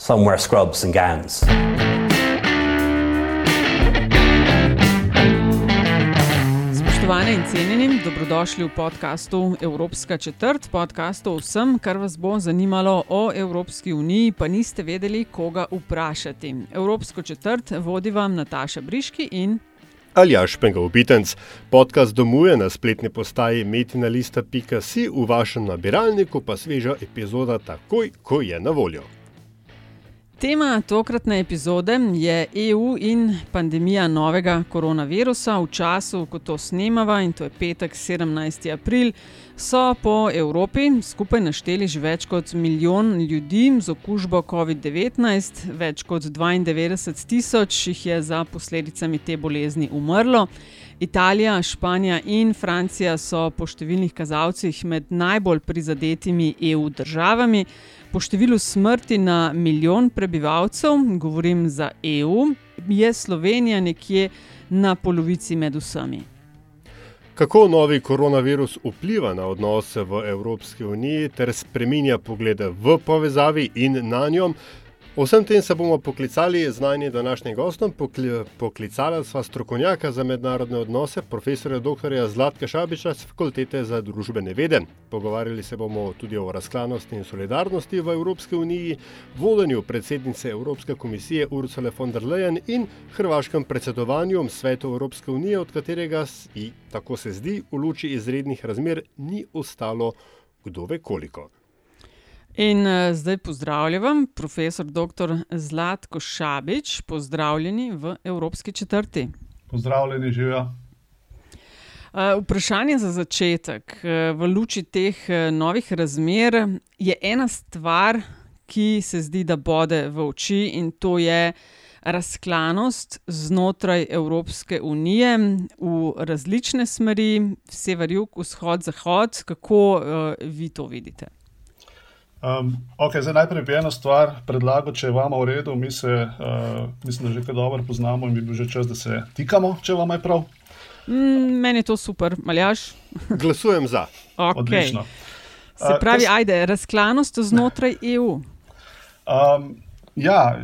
Some wear scrubs and gowns. Spoštovane in cenjeni, dobrodošli v podkastu Evropska četrt, podkastu o vsem, kar vas bo zanimalo o Evropski uniji, pa niste vedeli, koga vprašati. Evropsko četrt vodi vam Nataša Briški in Aljaš Pengovitenc. Podcast domuje na spletni postaji metinalista.si, v vašem nabiralniku pa sveža epizoda takoj, ko je na voljo. Tema tokratne epizode je EU in pandemija novega koronavirusa. V času, ko to snemava, in to je petek 17. april, so po Evropi skupaj našteli že več kot milijon ljudi z okužbo COVID-19, več kot 92 tisoč jih je za posledicami te bolezni umrlo. Italija, Španija in Francija so po številnih kazalcih med najbolj prizadetimi EU državami. Po številu smrti na milijon prebivalcev, govorim za EU, je Slovenija nekje na polovici med vsemi. Kako novi koronavirus vpliva na odnose v Evropski uniji ter spreminja poglede v povezavi in na njo? O vsem tem se bomo poklicali z najnim današnjim gostom. Pokli, poklicala sva strokovnjaka za mednarodne odnose, profesorja dr. Zlatka Šabiča z Fakultete za družbene vede. Pogovarjali se bomo tudi o razklanosti in solidarnosti v Evropski uniji, vodenju predsednice Evropske komisije Ursula von der Leyen in hrvaškem predsedovanju svetu Evropske unije, od katerega, tako se zdi, v luči izrednih razmer ni ostalo kdo ve koliko. In uh, zdaj pozdravljam, profesor dr. Zlatko Šabič, pozdravljeni v Evropski četrti. Pozdravljeni, živijo. Uh, vprašanje za začetek. Uh, v luči teh uh, novih razmer je ena stvar, ki se zdi, da bode v oči, in to je razklanost znotraj Evropske unije v različne smeri, sever, jug, vzhod, zahod. Kako uh, vi to vidite? Um, okay, zdaj najprej bi eno stvar predlagal, če vam je v redu. Mi se, uh, mislim, da že kar dobro poznamo in bi bil že čas, da se tikamo, če vam je prav. Mm, meni je to super, maljaš. Glasujem za. Okay. Odlično. Se pravi, uh, ajde, razklanost znotraj EU. Um, ja,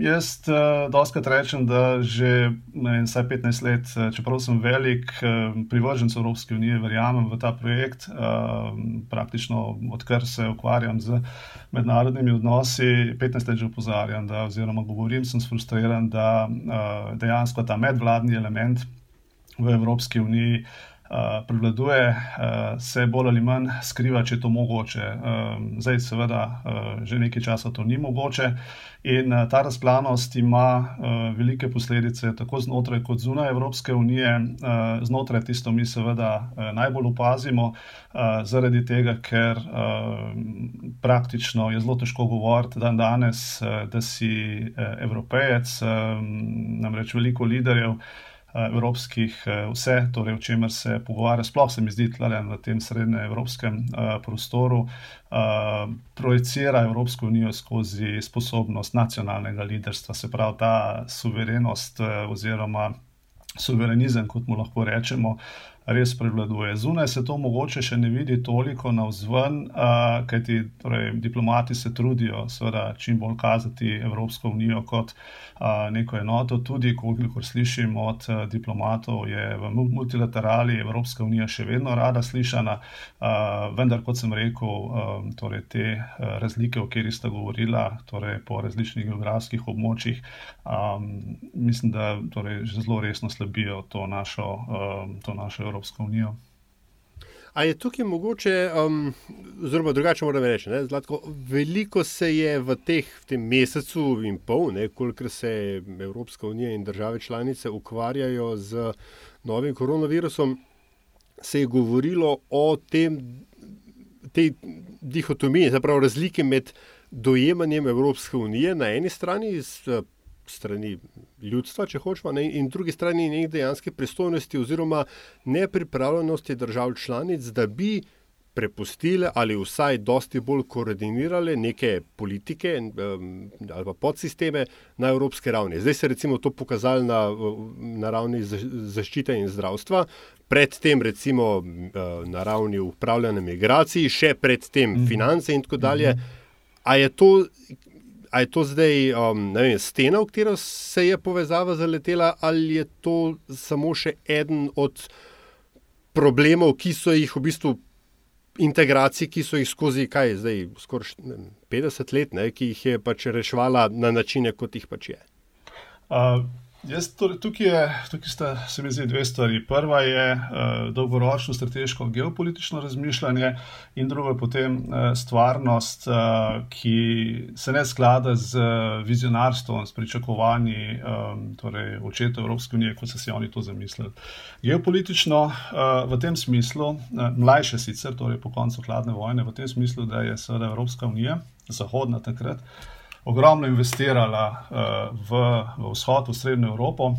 jaz uh, doskrat rečem, da že vsaj 15 let, čeprav sem velik uh, privrženec Evropske unije, verjamem v ta projekt. Uh, praktično odkar se ukvarjam z mednarodnimi odnosi, 15 let že opozarjam, da, oziroma govorim, sem frustriran, da uh, dejansko ta medvladni element v Evropski uniji. Uh, prevladuje, uh, se bolj ali manj skriva, če je to mogoče. Uh, zdaj, seveda, uh, že nekaj časa to ni mogoče. In uh, ta razklanost ima uh, velike posledice, tako znotraj, kot zunaj Evropske unije. Uh, znotraj tisto mi, seveda, uh, najbolj opazimo, uh, zaradi tega, ker uh, praktično je zelo težko govoriti dan danes, uh, da si uh, evropejec, um, namreč veliko liderjev evropskih, vse, torej, o čemer se pogovarja, sploh se mi zdi, tlele na tem srednjeevropskem prostoru, projicira Evropsko unijo skozi sposobnost nacionalnega liderstva, se pravi ta suverenost oziroma suverenizem, kot mu lahko rečemo. Res prevladuje. Zunaj se to mogoče še ne vidi toliko na vzven, uh, kajti torej, diplomati se trudijo, seveda, čim bolj kazati Evropsko unijo kot uh, neko enoto. Tudi, koliko slišim od uh, diplomatov, je v multilaterali Evropska unija še vedno rada slišana, uh, vendar, kot sem rekel, um, torej, te uh, razlike, o kateri sta govorila, torej, po različnih geografskih območjih, um, mislim, da torej, zelo resno slabijo to našo. Um, to našo Evropsko unijo. A je tukaj mogoče, um, oziroma drugače moram reči, ne, Zlatko, veliko se je v, teh, v tem mesecu in pol, kolikor se Evropska unija in države članice ukvarjajo z novim koronavirusom, se je govorilo o tem, tej dihotomiji, zapravo razlike med dojemanjem Evropske unije na eni strani, s strani ljudstva, če hočemo, ne, in drugi strani njih dejanske pristojnosti oziroma nepripravljenosti držav članic, da bi prepustile ali vsaj dosti bolj koordinirale neke politike um, ali pa podsisteme na evropske ravni. Zdaj se recimo to pokazalo na, na ravni zaščite in zdravstva, predtem recimo na ravni upravljanja migracij, še predtem -hmm. finance in tako dalje. A je to, je to zdaj um, vem, stena, v katero se je povezava zaletela, ali je to samo še eden od problemov, ki so jih v bistvu integracij, ki so jih skozi kaj, zdaj skoraj 50 let, ne, ki jih je pač reševala na načine, kot jih pač je. Uh, Jaz, torej, tukaj, je, tukaj sta se mi zdi dve stvari. Prva je uh, dolgoročno strateško geopolitično razmišljanje, in druga je potem uh, stvarnost, uh, ki se ne sklada z vizionarstvom, s pričakovanji um, torej, očetov Evropske unije, kot so si oni to zamislili. Geopolitično uh, v tem smislu, uh, mlajše sicer, torej po koncu hladne vojne, v tem smislu, da je seveda Evropska unija, zahodna takrat ogromno investirala uh, v, v vzhod, v srednjo Evropo.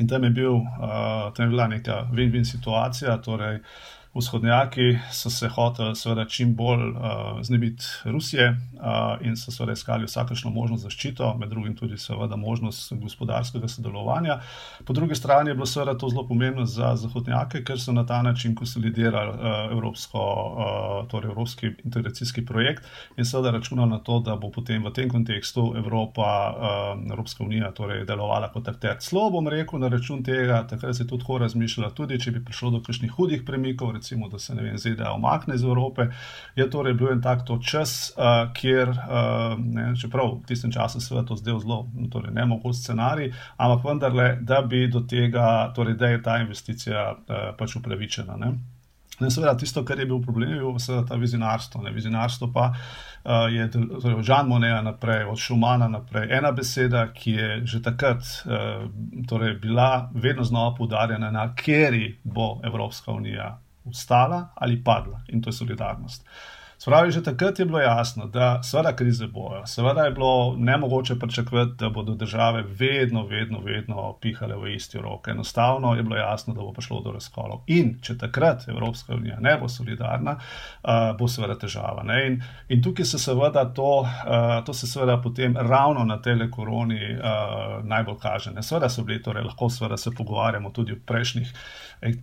In tam je, bil, uh, tam je bila neka win-win situacija, torej uh, Vzhodnjaki so se hoteli, seveda, čim bolj uh, znebiti Rusije uh, in so seveda iskali vsakršno možnost zaščito, med drugim tudi, seveda, možnost gospodarskega sodelovanja. Po drugi strani je bilo seveda to zelo pomembno za Zahodnjake, ker so na ta način konsolidirali uh, evropsko, uh, torej evropski integracijski projekt in seveda računali na to, da bo potem v tem kontekstu Evropa, uh, Evropska unija, torej delovala kot akter. Slo bom rekel na račun tega, takrat se je tudi tako razmišljalo, tudi če bi prišlo do kakšnih hudih premikov recimo, da se vem, ZDA omakne iz Evrope. Je torej bil en tak čas, uh, kjer, uh, ne, čeprav v tistem času se to zdelo zelo, torej ne mogoče scenarij, ampak vendarle, da bi do tega, torej da je ta investicija uh, pač upravičena. Ne. Ne, seveda, tisto, kar je bil problem, je bilo ta vizionarstvo. Ne. Vizionarstvo pa uh, je torej, od Žan Moneja naprej, od Šumana naprej. Ena beseda, ki je že takrat uh, torej, bila vedno znova poudarjena, na kateri bo Evropska unija ustala ali padla in to je solidarnost. Spravi, že takrat je bilo jasno, da seveda krize bojo, seveda je bilo nemogoče pričakovati, da bodo države vedno, vedno, vedno pihale v isti rok. Enostavno je bilo jasno, da bo prišlo do razkolov. In če takrat Evropska unija ne bo solidarna, uh, bo seveda težava. In, in tukaj se seveda to, uh, to se seveda potem ravno na tele koroni uh, najbolj kaže. Ne? Seveda so bili, torej lahko seveda se pogovarjamo tudi o prejšnjih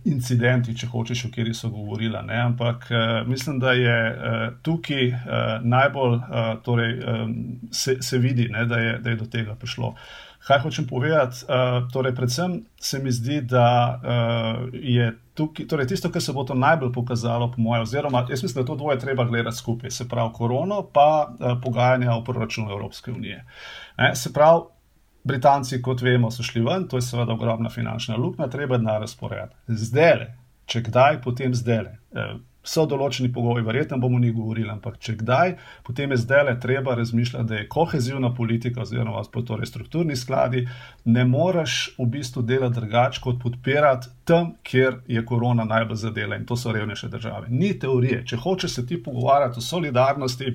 incidentih, če hočeš, o kateri so govorila. Ne? Ampak uh, mislim, da je. Uh, tukaj uh, najbolj uh, torej, se, se vidi, ne, da, je, da je do tega prišlo. Kaj hočem povedati? Uh, torej, predvsem se mi zdi, da uh, je tukaj, torej tisto, kar se bo to najbolj pokazalo, po mojem, oziroma jaz mislim, da to dvoje treba gledati skupaj, se pravi korono, pa pogajanja o proračunu Evropske unije. Ne, se pravi, Britanci, kot vemo, so šli ven, to je seveda ogromna finančna luknja, treba je na razpored. Zdaj, če kdaj, potem zdaj. Uh, so določeni pogoji, verjetno bomo o njih govorili, ampak če kdaj, potem je zdaj le treba razmišljati, da je kohezivna politika, oziroma torej strukturni skladi, ne moreš v bistvu delati drugače, kot podpirati tam, kjer je korona najbolj zadela in to so revnejše države. Ni teorije. Če hočeš se ti pogovarjati o solidarnosti,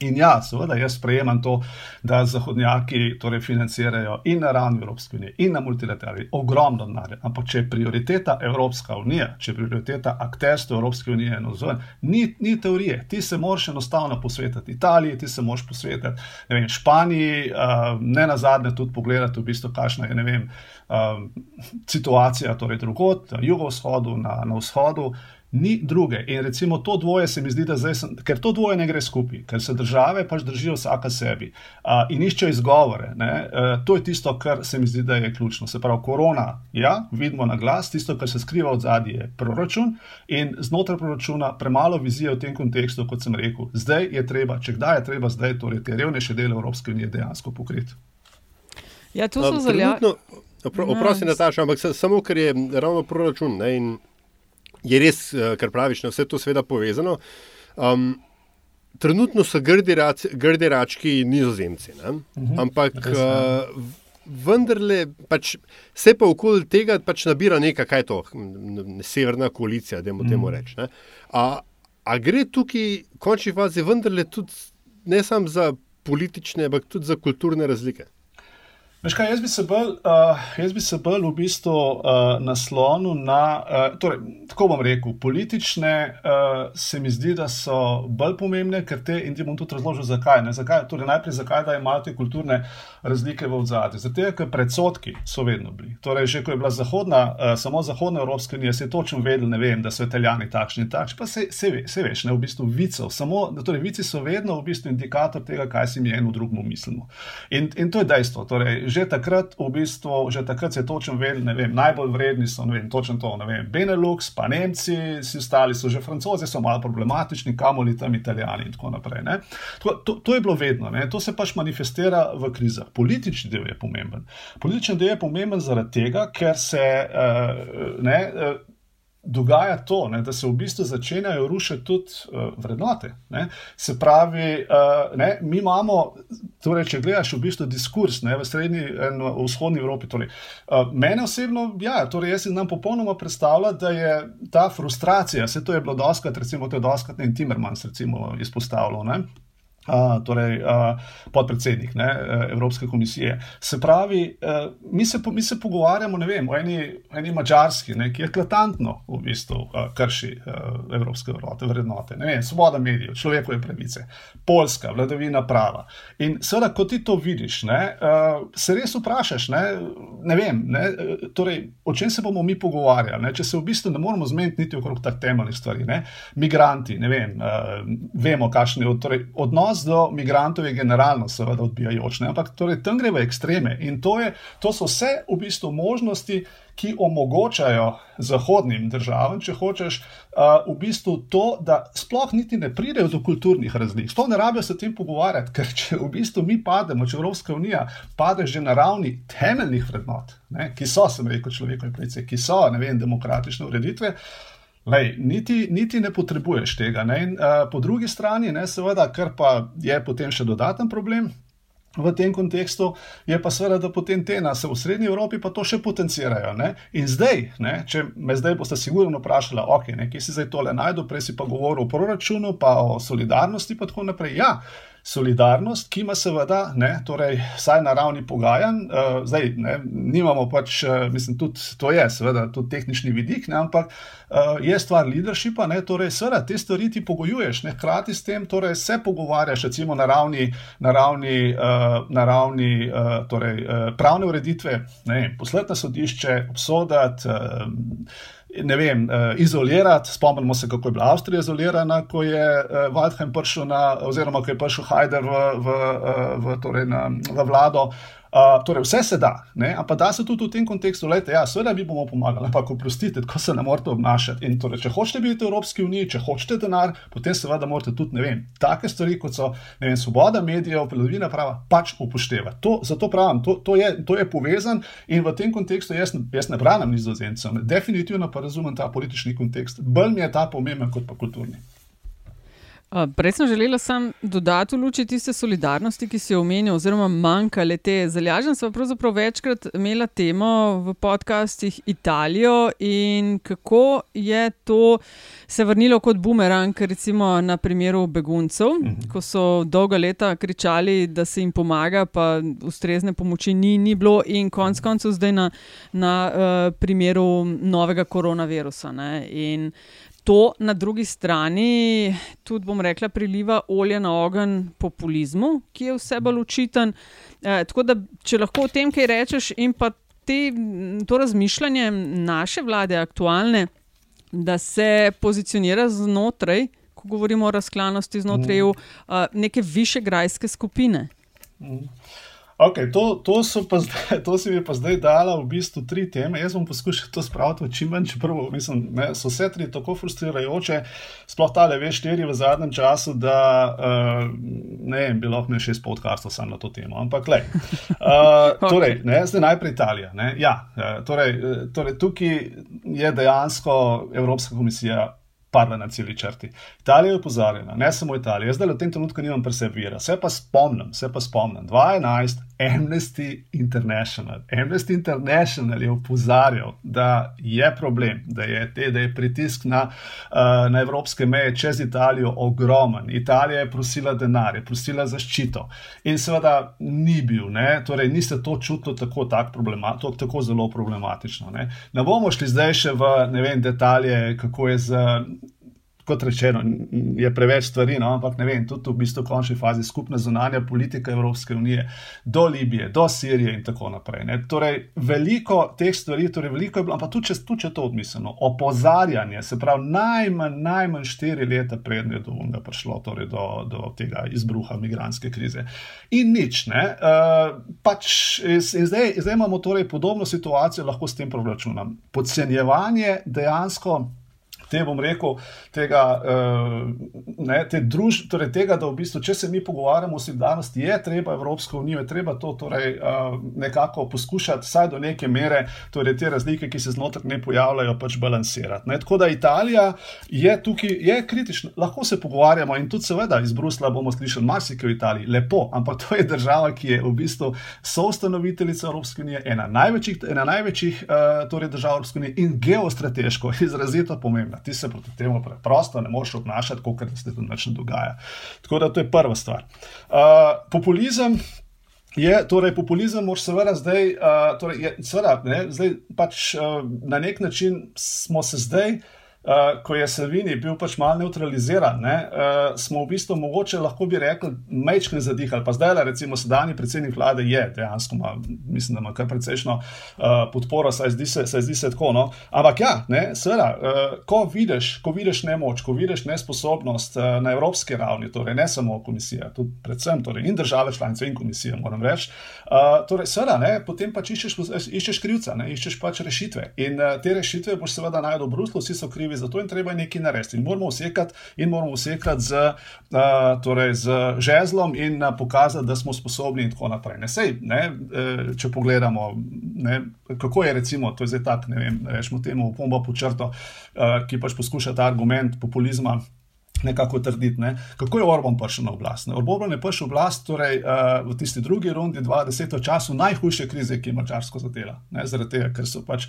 In ja, seveda, jaz sprejemam to, da zahodnjaki torej financirajo in na ravni Evropske unije, in na multilaterali ogromno denarja. Ampak če je prioriteta Evropska unija, če je prioriteta akterstva Evropske unije eno zven, ni, ni teorije. Ti se moraš enostavno posvetiti Italiji, ti se moraš posvetiti vem, Španiji, uh, ne na zadnje tudi pogledati, v bistvu, kakšna je vem, uh, situacija torej drugot, na jugovzhodu, na, na vzhodu ni druge. In recimo to dvoje se mi zdi, da zdaj, sem, ker to dvoje ne gre skupaj, ker se države pač držijo vsaka sebi uh, in iščejo izgovore. Uh, to je tisto, kar se mi zdi, da je ključno. Se pravi, korona, ja, vidimo na glas, tisto, kar se skriva od zadnje, je proračun in znotraj proračuna premalo vizije v tem kontekstu, kot sem rekel. Zdaj je treba, če kdaj je treba, zdaj torej te revnejše dele Evropske unije dejansko pokriti. Ja, tu so zelo. Oprosti, Nataša, ampak samo ker je ravno proračun. Ne, je res, eh, kar praviš, na vse to seveda povezano. Um, trenutno so grdi, rač, grdi rački nizozemci, uh mhm. -huh, ampak uh, vendarle pač, se pa okoli tega pač nabira neka, kaj je to, severna koalicija, da mu temu mhm. rečemo. A, a gre tukaj, v končni fazi, vendarle tudi ne samo za politične, ampak tudi za kulturne razlike. Veš kaj, jaz bi se bolj, uh, jaz bi se bolj v bistvu uh, naslonil na, uh, torej, tako bom rekel, politične uh, se mi zdi, da so bolj pomembne, ker te, in ti bom tudi razložil, zakaj. zakaj torej, najprej, zakaj da imajo te kulturne razlike v odzadju. Zato, ker predsotki so vedno bili. Torej, že ko je bila zahodna, uh, samo zahodna Evropska unija, se je točno vedel, ne vem, da so italijani takšni in takšni, pa se, se, ve, se veš, ne v bistvu vicov. Samo, torej, vici so vedno v bistvu indikator tega, kaj si mi eno drugemu mislimo. In, in to je dejstvo. Torej, že takrat, v bistvu, že takrat se je točno vedel, ne vem, najbolj vredni so, ne vem, točno to, ne vem, Benelux, pa Nemci, vsi ostali so že francozi, so malo problematični, kamoli tam italijani in tako naprej. To, to, to je bilo vedno, ne? to se pač manifestira v krizah. Politični del je pomemben. Politični del je pomemben zaradi tega, ker se uh, ne. Uh, dogaja to, ne, da se v bistvu začenjajo rušiti tudi uh, vrednote. Ne. Se pravi, uh, ne, mi imamo, torej, če gledaš v bistvu diskurs ne, v srednji in v vzhodni Evropi. Torej, uh, mene osebno, ja, torej jaz si nam popolnoma predstavljam, da je ta frustracija, vse to je bilo doskrat, recimo, to je doskrat in Timmermans recimo, izpostavljal. Ne. Uh, torej, uh, podpredsednik ne, uh, Evropske komisije. Se pravi, uh, mi, se, mi se pogovarjamo vem, o eni, eni mačarski, ne, ki je eklatantno v bistvu uh, krši uh, evropske vrednote, vrednote vem, svoboda medijev, človekove pravice, polska, vladavina prava. In seveda, ko ti to vidiš, ne, uh, se res vprašaš, ne, ne vem, ne, torej, o čem se bomo mi pogovarjali, ne, če se v bistvu ne moramo zmeniti niti okrog teh temeljnih stvari. Ne. Migranti, ne vem, uh, vemo, kakšen je torej, odnos odnos do migrantov je generalno, seveda, odbijajoč, ne? ampak torej, tam gre v ekstreme in to, je, to so vse v bistvu možnosti, ki omogočajo zahodnim državam, če hočeš, uh, v bistvu to, da sploh niti ne pridejo do kulturnih razlik. Sploh ne rabijo se o tem pogovarjati, ker če v bistvu mi pademo, če Evropska unija pade že na ravni temeljnih vrednot, ne? ki so, sem rekel, človekove pravice, ki so, ne vem, demokratične ureditve. Lej, niti, niti ne potrebuješ tega. In, uh, po drugi strani, ne, seveda, kar pa je potem še dodaten problem v tem kontekstu, je pa seveda, da potem te nas v Srednji Evropi pa to še potencirajo. Ne. In zdaj, ne, če me zdaj boste sigurno vprašali, ok, ne, kje si zdaj tole najdu, prej si pa govoril o proračunu, pa o solidarnosti, pa tako naprej. Ja, solidarnost, ki ima seveda, ne, torej, vsaj na ravni pogajanj, uh, zdaj ne, nimamo pač, uh, mislim, tudi to je, seveda, tudi tehnični vidik, ne, ampak uh, je stvar leadershipa, ne, torej, seveda, te stvari ti pogojuješ, ne, hkrati s tem, torej, se pogovarjaš, recimo, na ravni, na ravni, uh, na ravni uh, torej, uh, pravne ureditve, ne, poslednje sodišče, obsodati. Uh, ne vem, uh, izolirati. Spomnimo se, kako je bila Avstrija izolirana, ko je uh, Waldheim prišel na, oziroma ko je prišel Hajder v, v, uh, v, torej na, v vlado. Uh, torej, vse se da, ne? ampak da se tudi v tem kontekstu, da ja, seveda mi bomo pomagali, ampak oprostite, ko se ne morete obnašati. In torej, če hočete biti v Evropski uniji, če hočete denar, potem seveda morate tudi, ne vem, take stvari, kot so vem, svoboda medijev, vladavina prava, pač upoštevati. To, zato pravim, to, to, je, to je povezan in v tem kontekstu jaz, jaz ne branim nizozemcev, definitivno pa razumem ta politični kontekst. Bolj mi je ta pomemben kot pa kulturni. Prej sem želela sam dodati v luči tiste solidarnosti, ki si jo omenil, oziroma manjka le te. Zalažen sem pravzaprav večkrat imela temo v podcastih Italijo in kako je to se vrnilo kot bumerang, recimo na primeru beguncev, mhm. ko so dolga leta kričali, da se jim pomaga, pa ustrezne pomoči ni, ni bilo in konc koncev zdaj na, na uh, primeru novega koronavirusa. Ne? In to na drugi strani tudi, bom rekla, priliva olje na ogenj populizmu, ki je vse bolj učiten. E, tako da, če lahko o tem kaj rečeš, in pa te, to razmišljanje naše vlade, aktualne, da se pozicionira znotraj, ko govorimo o razklanosti znotraj mm. EU, neke više grajske skupine. Mm. Okay, to, to, zdaj, to si mi pa zdaj dala v bistvu tri teme. Jaz bom poskušal to spraviti v čim manj, čeprav mislim, ne, so vse tri tako frustrirajoče, sploh ta le veš, štiri v zadnjem času, da uh, ne vem, bi lahko imel šest podcastov samo na to temo. Ampak, le. Uh, torej, ne, zdaj najprej Italija. Ja, uh, torej, torej, tukaj je dejansko Evropska komisija padla na celi črti. Italija je opozorjena, ne samo Italija, jaz zdaj v tem trenutku nimam presebira, vse pa spomnim, vse pa spomnim. 2011, Amnesty International. Amnesty International je opozarjal, da je problem, da je, te, da je pritisk na, uh, na evropske meje čez Italijo ogromen. Italija je prosila denar, je prosila zaščito in seveda ni bil, ne? torej niste to čutili tako, tak tako, tako zelo problematično. Ne? ne bomo šli zdaj še v vem, detalje, kako je z kot rečeno, je preveč stvari, no, ampak ne vem, tudi v bistvu v končni fazi skupna zunanja politika Evropske unije do Libije, do Sirije in tako naprej. Ne. Torej, veliko teh stvari, torej veliko je bilo, ampak tudi če, tudi če to odmislimo, opozarjanje, se pravi, najmanj, najmanj štiri leta prednje do unga prišlo torej do, do tega izbruha migranske krize. In nič, ne. Uh, pač, in zdaj, zdaj imamo torej podobno situacijo, lahko s tem proračunam. Podcenjevanje dejansko te bom rekel, tega, uh, ne, te druž, torej tega, da v bistvu, če se mi pogovarjamo o solidarnosti, je treba Evropsko unijo, je treba to torej, uh, nekako poskušati, vsaj do neke mere, torej te razlike, ki se znotraj ne pojavljajo, pač balansirati. Ne. Tako da Italija je tukaj, je kritična, lahko se pogovarjamo in tudi seveda iz Brusla bomo slišali marsikaj v Italiji, lepo, ampak to je država, ki je v bistvu soustanoviteljica Evropske unije, ena največjih, ena največjih uh, torej držav Evropske unije in geostrateško izrazito pomembna ti se proti temu preprosto ne moreš obnašati, kot da se to ne dogaja. Tako da to je prva stvar. Uh, populizem. Je, torej, populizem moraš seveda zdaj, uh, torej, je, seveda, ne, zdaj pač uh, na nek način smo se zdaj uh, uh, ko je Salvini bil pač malo neutraliziran, ne, uh, smo v bistvu mogoče lahko bi rekli, mečkne zadihali. Pa zdaj, recimo, sedajni predsednik vlade je dejansko, ma, mislim, da ima kar precejšno uh, podporo, saj zdi se, saj zdi se tako. No. Ampak ja, ne, seveda, uh, ko, vidiš, ko vidiš nemoč, ko vidiš nesposobnost uh, na evropski ravni, torej ne samo komisija, tudi predvsem torej, in države članice in komisija, moram reči, uh, torej, seveda, ne, potem pač iščeš, iščeš krivca, ne, iščeš pač rešitve. In uh, te rešitve boš seveda najdel v Bruslu, vsi so krivi krivi za to in treba je nekaj narediti. In moramo usekati, in moramo usekati z, uh, torej z žezlom in uh, pokazati, da smo sposobni in tako naprej. Ne, sej, ne, uh, če pogledamo, ne, kako je recimo, to je zdaj tak, ne vem, rečemo temu, pomba po črto, uh, ki pač poskuša ta argument populizma nekako trditi. Ne? Kako je Orban prišel na oblast? Ne? Orban je prišel na oblast torej, uh, v tisti drugi rundi, 20 v času najhujše krize, ki je Mačarsko zadela. Zaradi tega, ker so pač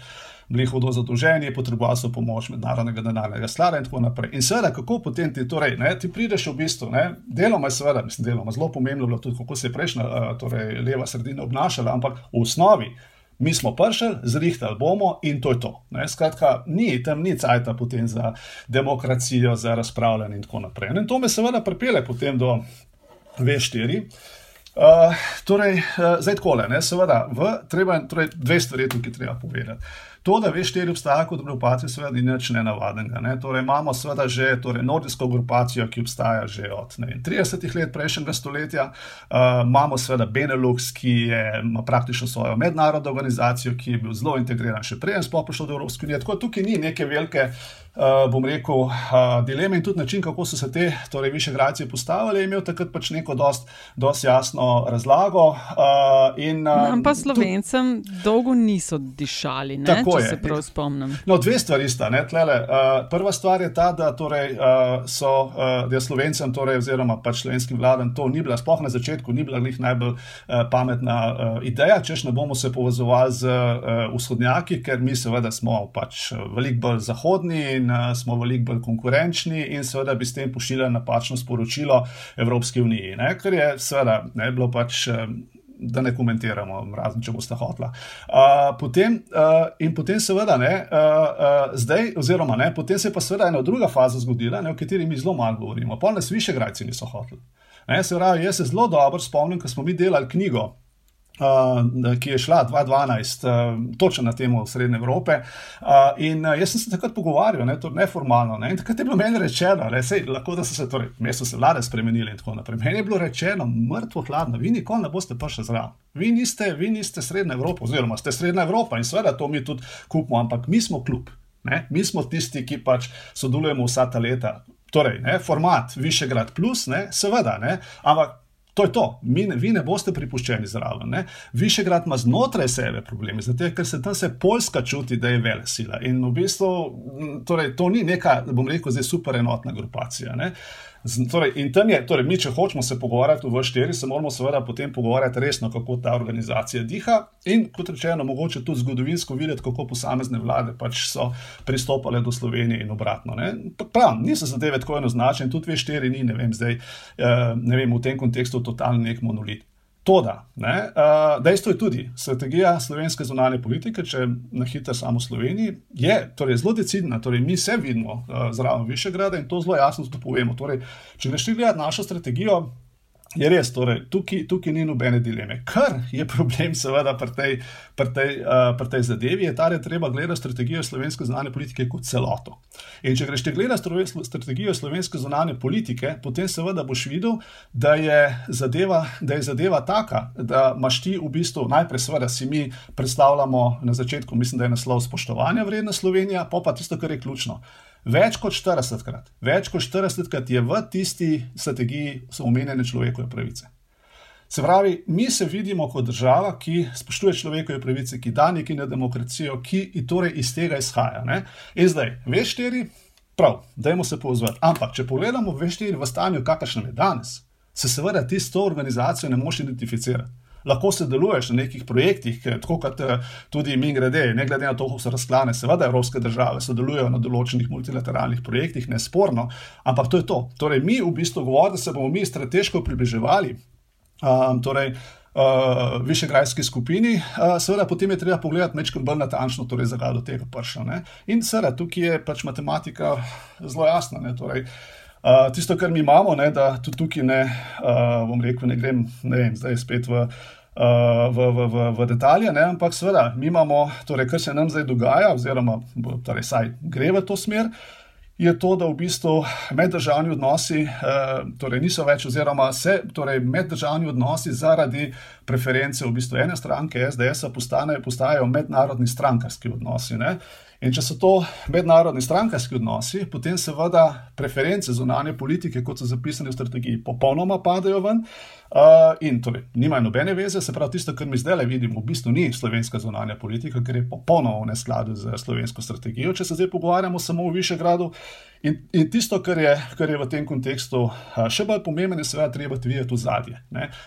bili hudo zadolženi, potrebovali so pomoč mednarodnega denarnega sklada in tako naprej. In seveda, kako potem ti, torej, ne, ti prideš v bistvu, ne, deloma je seveda, mislim, deloma zelo pomembno bilo tudi, kako se je prejšnja, uh, torej leva sredina obnašala, ampak v osnovi mi smo prišli, zrihtali bomo in to je to. Ne? Skratka, ni tam ni cajta potem za demokracijo, za razpravljanje in tako naprej. In to me seveda pripelje potem do V4. Uh, torej, uh, zdaj tako le, seveda, v, treba, torej, dve stvari tukaj treba povedati. To, da veš, štiri obstaja kot grupacija, seveda ni nič nenavadnega. Ne? Torej, imamo seveda že torej, nordijsko grupacijo, ki obstaja že od vem, 30 let prejšnjega stoletja, uh, imamo seveda Benelux, ki je, ima praktično svojo mednarodno organizacijo, ki je bil zelo integriran še prej, sploh prišel do Evropske unije. Tako tukaj ni neke velike. Uh, bom rekel, uh, dileme in tudi način, kako so se te torej, više gracije postavili, je imel takrat pač neko dost, dost jasno razlago. Uh, in, uh, Ampak slovencem tu... dolgo niso dišali. Ne? Tako je. Se prav spomnim. No, dve stvari sta. Uh, prva stvar je ta, da, torej, uh, so, uh, da je slovencem, torej, oziroma pač slovenskim vladam, to ni bila, sploh na začetku, ni bila njih najbolj uh, pametna uh, ideja, češ ne bomo se povezovali z uh, vzhodnjaki, ker mi seveda smo pač veliko bolj zahodni in uh, smo veliko bolj konkurenčni in seveda bi s tem pošiljali napačno sporočilo Evropske unije. Ne? Ker je seveda ne bilo pač. Uh, da ne komentiramo, razen če boste hotla. Uh, potem, uh, in potem, seveda, ne, uh, uh, zdaj, oziroma ne, potem se je pa seveda ena druga faza zgodila, ne, o kateri mi zelo malo govorimo. Polne sviše grajci niso hoteli. Se pravi, jaz se zelo dobro spomnim, ko smo mi delali knjigo uh, ki je šla 2012, uh, točno na temo Srednje Evrope. Uh, in jaz sem se takrat pogovarjal, ne, neformalno. Ne, in takrat je bilo meni rečeno, da se lahko, da so se, torej, mesto se vlade spremenili in tako naprej. Meni je bilo rečeno, mrtvo hladno, vi nikoli ne boste prišli zraven. Vi niste, vi niste Srednja Evropa, oziroma ste Srednja Evropa in seveda to mi tudi kupimo, ampak mi smo klub. Ne? Mi smo tisti, ki pač sodelujemo vsa ta leta. Torej, ne, format Višegrad plus, ne, seveda, ne, ampak To je to, Mi, vi ne boste pripuščeni zraven. Ne? Višegrad ima znotraj sebe probleme, zato ker se tam se Poljska čuti, da je vele sila. In v bistvu torej, to ni neka, bom rekel, zdaj super enotna grupacija. Ne? Torej, in tam je, torej, mi, če hočemo se pogovarjati v štiri, se moramo seveda potem pogovarjati resno, kako ta organizacija diha. In kot rečeno, mogoče tudi zgodovinsko videti, kako posamezne vlade pač so pristopale do Slovenije in obratno. Prav, niso zadeve tako enoznačne, tudi ve štiri ni, ne vem, zdaj, eh, ne vem, v tem kontekstu totalni nek monolit. Toda, ne, uh, dejstvo je tudi, strategija slovenske zunanje politike, če na hitro samo Sloveniji, je torej, zelo decidna. Torej, mi se vidimo uh, zraven Višegrada in to zelo jasno povemo. Torej, če greš gledati našo strategijo, Je res, torej, tukaj, tukaj ni nobene dileme. Kar je problem, seveda, pri tej, pri tej, uh, pri tej zadevi, je ta, da je treba gledati strategijo slovenske zunanje politike kot celoto. In če greš te gledati strategijo slovenske zunanje politike, potem seveda boš videl, da je zadeva, da je zadeva taka, da imaš ti v bistvu najprej, seveda, si mi predstavljamo na začetku, mislim, da je naslov spoštovanja vredna Slovenija, pa pa tisto, kar je ključno. Več kot 40 krat, več kot 40 krat je v tisti strategiji omenjene človekove pravice. Se pravi, mi se vidimo kot država, ki spoštuje človekove pravice, ki da neki na demokracijo, ki torej iz tega izhaja. Ne? In zdaj, veš, štiri, prav, dajmo se povzvati. Ampak, če pogledamo, veš, štiri v stanju, kakršnem je danes, se seveda ti s to organizacijo ne moš identificirati lahko sodeluješ na nekih projektih, tako kot eh, tudi mi grede, ne glede na to, kako so razklane, seveda evropske države sodelujejo na določenih multilateralnih projektih, nesporno, ampak to je to. Torej, mi v bistvu govorimo, da se bomo mi strateško približevali. Um, torej, Uh, višegrajski skupini, uh, seveda, potem je treba pogledati nekaj bolj natančno, torej, zakaj do tega prišlo. In seveda, tukaj je pač matematika zelo jasna. Ne, torej, uh, tisto, kar mi imamo, ne, da tudi tukaj ne, uh, bom rekel, ne grem, ne vem, zdaj spet v v, v, v, v detalje, ne? ampak seveda, mi imamo, torej, kar se nam zdaj dogaja, oziroma torej, saj gre v to smer. Je to, da v bistvu meddržavni odnosi torej niso več, oziroma se torej meddržavni odnosi zaradi preference v bistvu ene stranke, SDS, postanejo, postajajo mednarodni strankarski odnosi. Ne? In če so to mednarodni strankarski odnosi, potem seveda preference zunanje politike, kot so zapisane v strategiji, popolnoma padajo ven. Uh, in torej, nimajo nobene veze, se pravi, tisto, kar mi zdaj le vidimo, v bistvu ni slovenska zunanja politika, ker je popolnoma v neskladu z slovensko strategijo, če se zdaj pogovarjamo samo o Višegradu. In, in tisto, kar je, kar je v tem kontekstu še bolj pomembno, je seveda treba videti v zadje.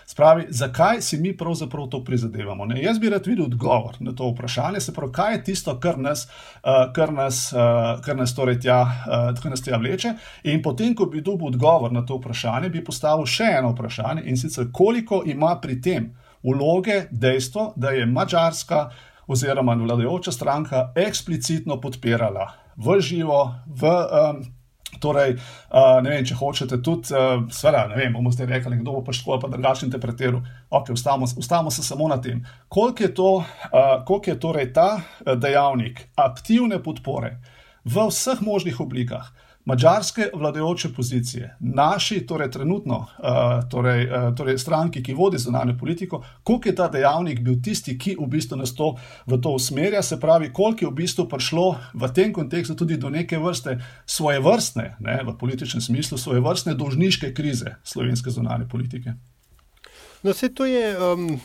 Spravi, zakaj si mi pravzaprav to prizadevamo? Ne? Jaz bi rad videl odgovor na to vprašanje, se pravi, kaj je tisto, kar nas, kar nas, kar nas, torej tja, kar nas tja vleče. In potem, ko bi dobil odgovor na to vprašanje, bi postavil še eno vprašanje in sicer, koliko ima pri tem vloge dejstvo, da je Mačarska oziroma vladajoča stranka eksplicitno podpirala v živo, v. Um, Torej, uh, ne vem, če hočete tudi, uh, seveda, ne vem, bomo zdaj rekli, kdo bo pač tako ali pa drugače interpretiral. Ok, ustavimo se samo na tem. Koliko je, to, uh, koliko je torej ta dejavnik aktivne podpore v vseh možnih oblikah, mađarske vladajoče pozicije, naši, torej trenutno, uh, torej, uh, torej stranki, ki vodi zunanjo politiko, koliko je ta dejavnik bil tisti, ki v bistvu nas to v to usmerja, se pravi, koliko je v bistvu prišlo v tem kontekstu tudi do neke vrste svoje vrstne, ne, v političnem smislu, svoje vrstne dolžniške krize slovenske zunanje politike. No, vse to je, um,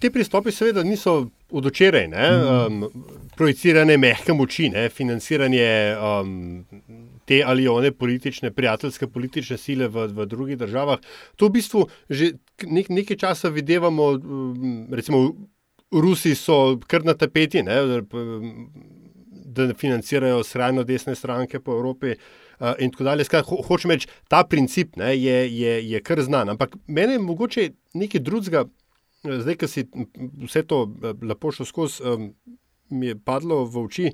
te pristopi seveda niso od včeraj, um, projicirane mehke moči, ne? financiranje um, te ali one politične, prijateljske politične sile v, v drugih državah. To v bistvu že nek, nekaj časa videvamo, um, recimo Rusi so kar na tapeti, ne? da financirajo skrajno desne stranke po Evropi. Uh, in tako dalje. Ho, hočem reči, ta princip ne, je, je, je kar znan. Ampak meni je mogoče nekaj drugega, zdaj, ki si vse to lepo šlo skozi, um, mi je padlo v oči.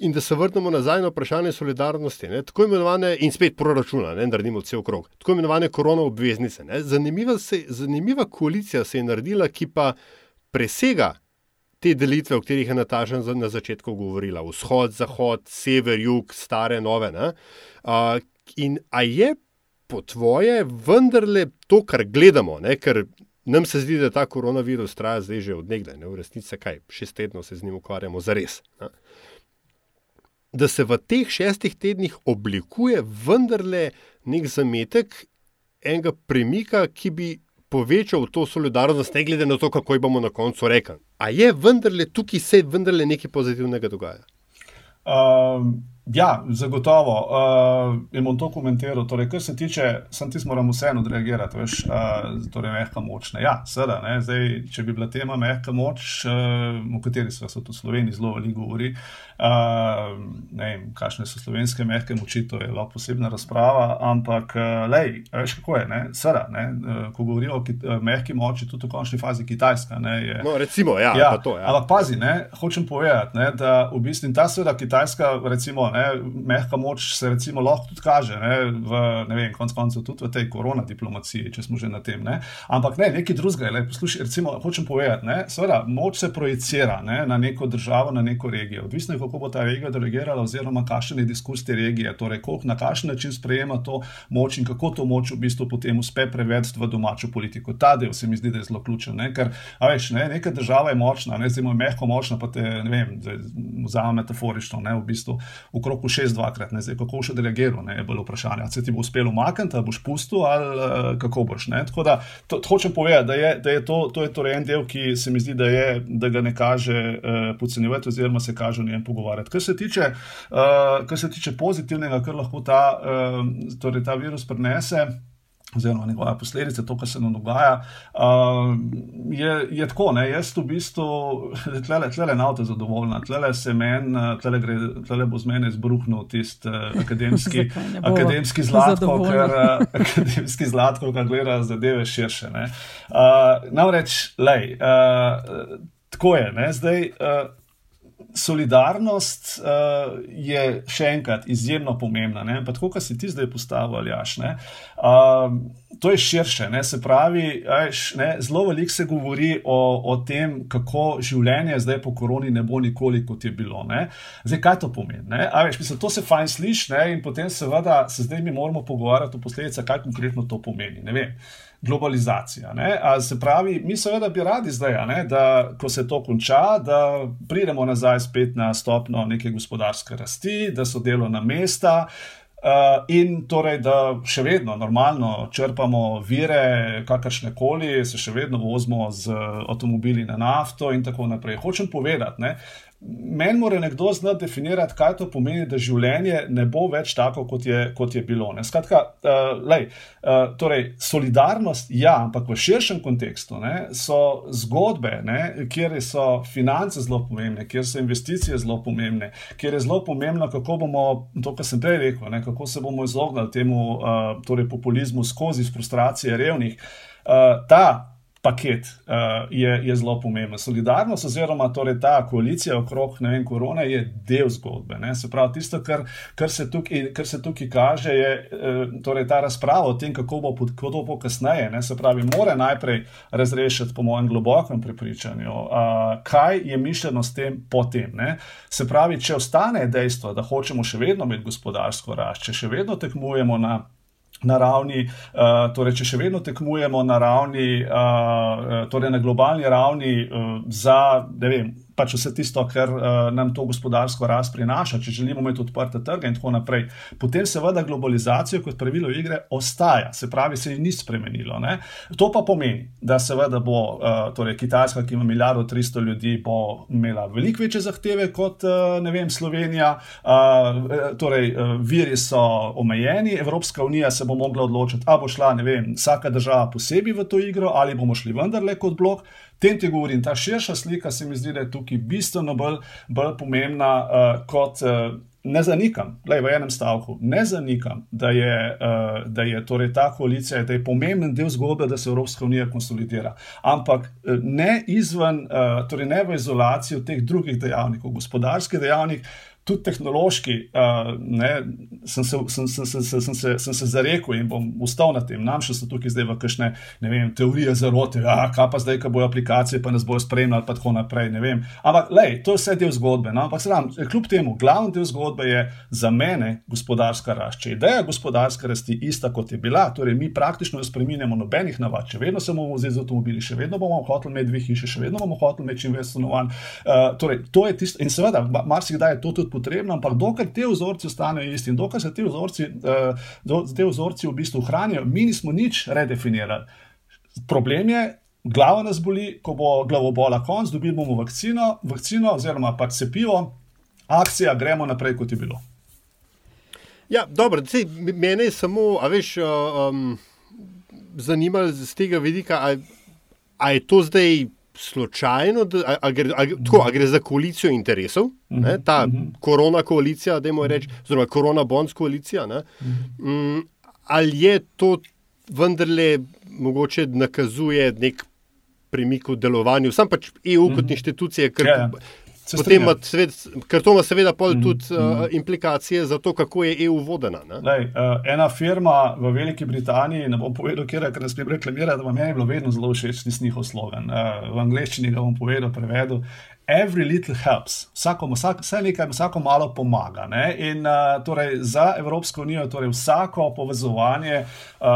In da se vrnemo nazaj na vprašanje solidarnosti, ne, tako imenovane, in spet proračuna, ne, naredimo cel krog, tako imenovane korona obveznice. Zanimiva, se, zanimiva koalicija se je naredila, ki pa presega te delitve, o katerih je Nataša na začetku govorila: vzhod, zahod, sever, jug, stare, nove. Uh, in a je po tvoje vendarle to, kar gledamo, ne, ker nam se zdi, da ta koronavirus traja zdaj že odnegdaj, ne v resnici, kaj šest tednov se z njim ukvarjamo, za res. Da se v teh šestih tednih oblikuje vendarle nek zametek enega premika, ki bi povečal to solidarnost, ne glede na to, kako jo bomo na koncu rekli. A je vendarle tukaj se vendarle nekaj pozitivnega dogaja? Um, Ja, zagotovo. Uh, in bom to komentiral. Torej, kar se tiče, sem ti moram vseeno odreagirati, veš, uh, torej mehka moč. Ne? Ja, seveda, ne? Zdaj, če bi bila tema mehka moč, uh, o kateri se v Sloveniji zelo veliko govori, uh, ne vem, kakšne so slovenske mehke moči, to je lahko posebna razprava, ampak, uh, lej, veš, kako je, ne? Seveda, ne? Uh, ko govorijo o uh, mehki moči, tudi v končni fazi Kitajska. Ne, je, no, recimo, ja, ja, to, ja. Ampak pazi, ne? hočem povedati, ne? da v bistvu ta seveda Kitajska, recimo, ne? mehka moč se recimo lahko tudi kaže, ne, v, ne vem, konc koncev tudi v tej korona diplomaciji, če smo že na tem. Ne. Ampak ne, nekaj drugega je, poslušaj, recimo, hočem povedati, ne, seveda, moč se projicira ne, na neko državo, na neko regijo. Odvisno je, kako bo ta regija delegirala, oziroma kakšen je diskurs te regije, torej koliko, na kakšen način sprejema to moč in kako to moč v bistvu potem uspe prevesti v domačo politiko. Ta del se mi zdi, da je zelo ključen. Ne, ker, a veš, ne, neka država je močna, ne, zdaj je mehko močna, pa te, ne vem, vzamem metaforično, ne, v bistvu, okrog šest dvakrat, ne zdaj kako še delegiral, ne je bilo vprašanje, ali se ti bo uspelo umakniti, ali boš pustil, ali uh, kako boš. Ne? Tako da to, hočem povedati, da je, da je to, to je torej en del, ki se mi zdi, da, je, da ga ne kaže uh, podcenjevati, oziroma se kaže o njem pogovarjati. Kar se tiče, uh, kar se tiče pozitivnega, kar lahko ta, uh, torej ta virus prenese oziroma njegove posledice, to, kar se nam dogaja. Uh, je, je tako, ne? jaz v bistvu, tlele, tlele na avto zadovoljna, tlele se meni, tlele, gre, tlele bo z meni izbruhnil tisti uh, akademski, akademski zlatko, ker uh, akademski zlatko, kar gleda zadeve širše. Uh, namreč, lej, uh, tako je, ne? zdaj. Uh, solidarnost uh, je še enkrat izjemno pomembna. Ne? Pa tako, kot si ti zdaj postavil, Jaš. Uh, to je širše. Ne? Se pravi, ajš, ne? zelo veliko se govori o, o tem, kako življenje zdaj po koroni ne bo nikoli kot je bilo. Ne? Zdaj, kaj to pomeni? Veš, mislim, to se fajn sliši in potem seveda se zdaj mi moramo pogovarjati o posledicah, kaj konkretno to pomeni. Ne vem globalizacija. Se pravi, mi seveda bi radi zdaj, ne, da ko se to konča, da pridemo nazaj spet na stopno neke gospodarske rasti, da so delovna mesta. Uh, in torej, da še vedno normalno črpamo vire, kakršne koli, se še vedno vozimo z avtomobili na nafto, in tako naprej. Hočem povedati, ne, Meni mora nekdo znati definirati, kaj to pomeni, da življenje ne bo več tako, kot je, kot je bilo. Ne? Skratka, uh, lej, uh, torej, solidarnost, ja, ampak v širšem kontekstu ne, so zgodbe, ne, kjer so finance zelo pomembne, kjer so investicije zelo pomembne, kjer je zelo pomembno, kako bomo, to, kar sem prej rekel, ne, kako se bomo izognili temu uh, torej populizmu skozi frustracije revnih. Uh, ta paket uh, je, je zelo pomemben. Solidarnost, oziroma torej ta koalicija okrog vem, korone, je del zgodbe. Ne? Se pravi, tisto, kar, kar, se tukaj, kar se tukaj kaže, je uh, torej ta razprava o tem, kako bo, kako bo kasneje. Ne? Se pravi, mora najprej razrešiti, po mojem globokem prepričanju, uh, kaj je mišljeno s tem potem. Ne? Se pravi, če ostane dejstvo, da hočemo še vedno imeti gospodarsko rast, če še vedno tekmujemo na na ravni, uh, torej če še vedno tekmujemo na ravni, uh, torej na globalni ravni za, ne vem, pač vse tisto, kar uh, nam to gospodarsko rast prinaša, če želimo imeti odprte trge in tako naprej. Potem seveda globalizacija kot pravilo igre ostaja, se pravi, se je ni spremenilo. Ne? To pa pomeni, da seveda bo uh, torej Kitajska, ki ima milijardo 300 ljudi, bo imela veliko večje zahteve kot uh, vem, Slovenija, uh, torej uh, viri so omejeni, Evropska unija se bo mogla odločiti, ali bo šla, ne vem, vsaka država posebej v to igro ali bomo šli vendarle kot blok tem ti govorim, ta širša slika se mi zdi, da je tukaj bistveno bolj, bolj pomembna uh, kot. Uh, Ne zanikam, lej, v enem stavku, ne zanikam, da je, uh, da je torej ta koalicija, da je pomemben del zgodbe, da se Evropska unija konsolidira. Ampak ne izven, uh, torej ne v izolaciji teh drugih dejavnikov, gospodarski dejavnik, tudi tehnološki, uh, ne, sem, se, sem, sem, sem, sem, sem, se, sem se zarekel in bom ustal na tem. Nam še so tukaj zdaj v kakšne vem, teorije zarote, ja, kaj pa zdaj, ko bojo aplikacije, pa nas bojo spremljali, pa tako naprej. Ampak, lej, to je vse del zgodbe. No? Ampak, sedam, kljub temu, glavni del zgodbe je za mene gospodarska je ideja gospodarske rasti ista, kot je bila, torej mi praktično ne spremenjamo nobenih navad, še vedno se bomo vozili z avtomobili, še vedno bomo hoteli imeti dve hiše, še vedno bomo hoteli imeti čim več stanovanj. Uh, torej, to je tisto, in seveda, marsikdaj je to tudi potrebno, ampak dokler te vzorci ostanejo isti in dokler se te vzorci, uh, do, te vzorci v bistvu hranijo, mi nismo nič redefinirali. Problem je, glava nas boli, ko bo glavobola konc, dobili bomo vakcino, vakcino oziroma pa cepivo, akcija, gremo naprej, kot je bilo. Ja, dobro, sej, mene je samo, a veš, um, zanimalo z tega vidika, ali je to zdaj slučajno, da a, a gre, a, tako, a gre za koalicijo interesov, uh -huh, ne, ta uh -huh. korona koalicija, da je reči, oziroma korona bonds koalicija. Ne, uh -huh. um, ali je to vendarle mogoče nakazuje nek premik v delovanju, sam pač EU uh -huh. kot inštitucije, ker. Yeah. Ja. Potem ima svet, ker to ima seveda mm, tudi mm. Uh, implikacije za to, kako je EU vodena. Lej, uh, ena firma v Veliki Britaniji, ne bom povedal, kjer je, ker ne smem reklamirati, da vam je bilo vedno zelo všeč njihov slogan. Uh, v angleščini ga bom povedal, prevedel every little helps, vsako, vsak, vse nekaj, vsako malo pomaga. Ne? In uh, torej, za Evropsko unijo je torej vsako povezovanje uh,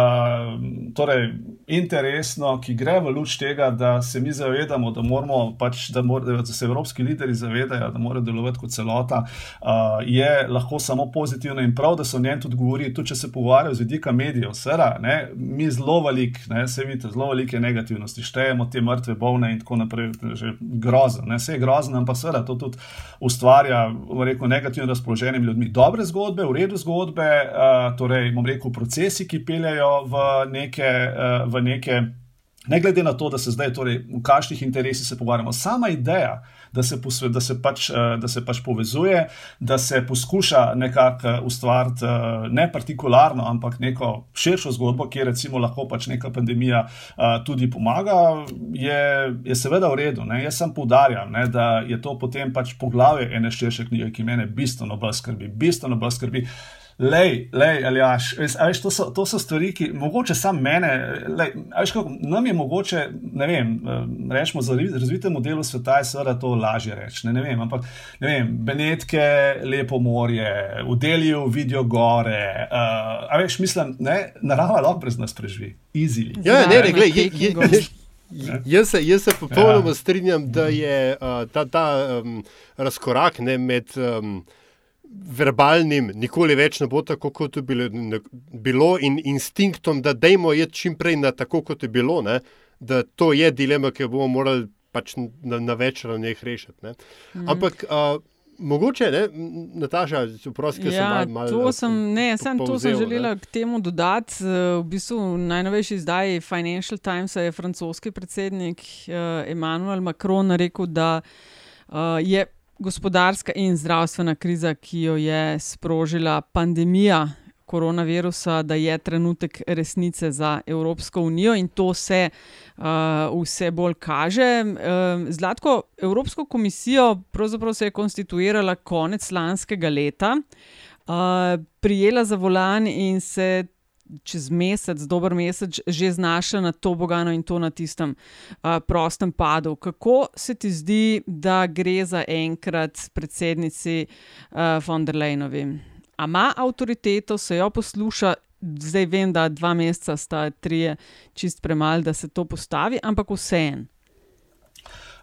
torej, interesno, ki gre v luč tega, da se mi zavedamo, da, moramo, pač, da, mor, da se evropski lideri zavedajo, da morajo delovati kot celota, uh, je lahko samo pozitivno in prav, da so o njem tudi govorili. Tudi če se pogovarjajo z vidika medijev, sera, ne? mi zelo velik, se vidite, zelo velike negativnosti, štejemo te mrtve, bolne in tako naprej, že grozno grozen, ampak seveda to tudi ustvarja rekel, negativno razpoloženje ljudmi. Dobre zgodbe, v redu zgodbe, uh, torej, bom rekel, procesi, ki peljajo v neke. Uh, v neke Ne glede na to, da se zdaj, torej, v kakšnih interesih se pogovarjamo, sama ideja, da se, posve, da, se pač, eh, da se pač povezuje, da se poskuša nekako eh, ustvariti eh, ne partikularno, ampak neko širšo zgodbo, kjer recimo lahko pač neka pandemija tudi pomaga, je, je seveda v redu. Ne? Jaz sem poudarjam, ne, da je to potem pač poglavje ene širše knjige, ki mene bistveno bolj skrbi, bistveno bolj skrbi. Lej, lej, Aljaš, veš, to, so, to so stvari, ki mogoče samo mene, lej, veš, kako, nam je mogoče, ne vem, eh, rečemo za razvitemu delu sveta, je seveda to lažje reči. Ne, ne vem, ampak ne vem, Benetke, lepo morje, v delju vidijo gore. Uh, a veš, mislim, ne, narava lahko brez nas preživi, easy. Ja, ne, ne, gled, je, je, je, je. Jaz se, jaz se popolnoma ja. strinjam, da je uh, ta, ta um, razkorak ne, med um, verbalnim, nikoli več ne bo tako, kot je bilo, ne, bilo in instinktom, da dajmo je čim prej na tako, kot je bilo, ne, da to je dilema, ki jo bomo morali pač na, na več ravneh rešiti. Mm. Ampak. Uh, Mogoče, ne, Nataša, vprosti, ja, sem malo. To sem, ne, sem to sem želela ne. k temu dodati. V bistvu v najnovejši izdaji Financial Times je francoski predsednik Emmanuel Macron rekel, da uh, je gospodarska in zdravstvena kriza, ki jo je sprožila pandemija koronavirusa, da je trenutek resnice za Evropsko unijo in to se uh, vse bolj kaže. Uh, Zlatko, Evropsko komisijo se je konstituirala konec lanskega leta. Uh, prijela za volan in se čez mesec, dober mesec, že znašla na to bogano in to na tistem uh, prostem padu. Kako se ti zdi, da gre za enkrat predsednici uh, von der Leyenovi? A ima avtoriteto, se jo posluša, zdaj vem, da dva meseca sta tri, čist premalo, da se to postavi, ampak vseeno.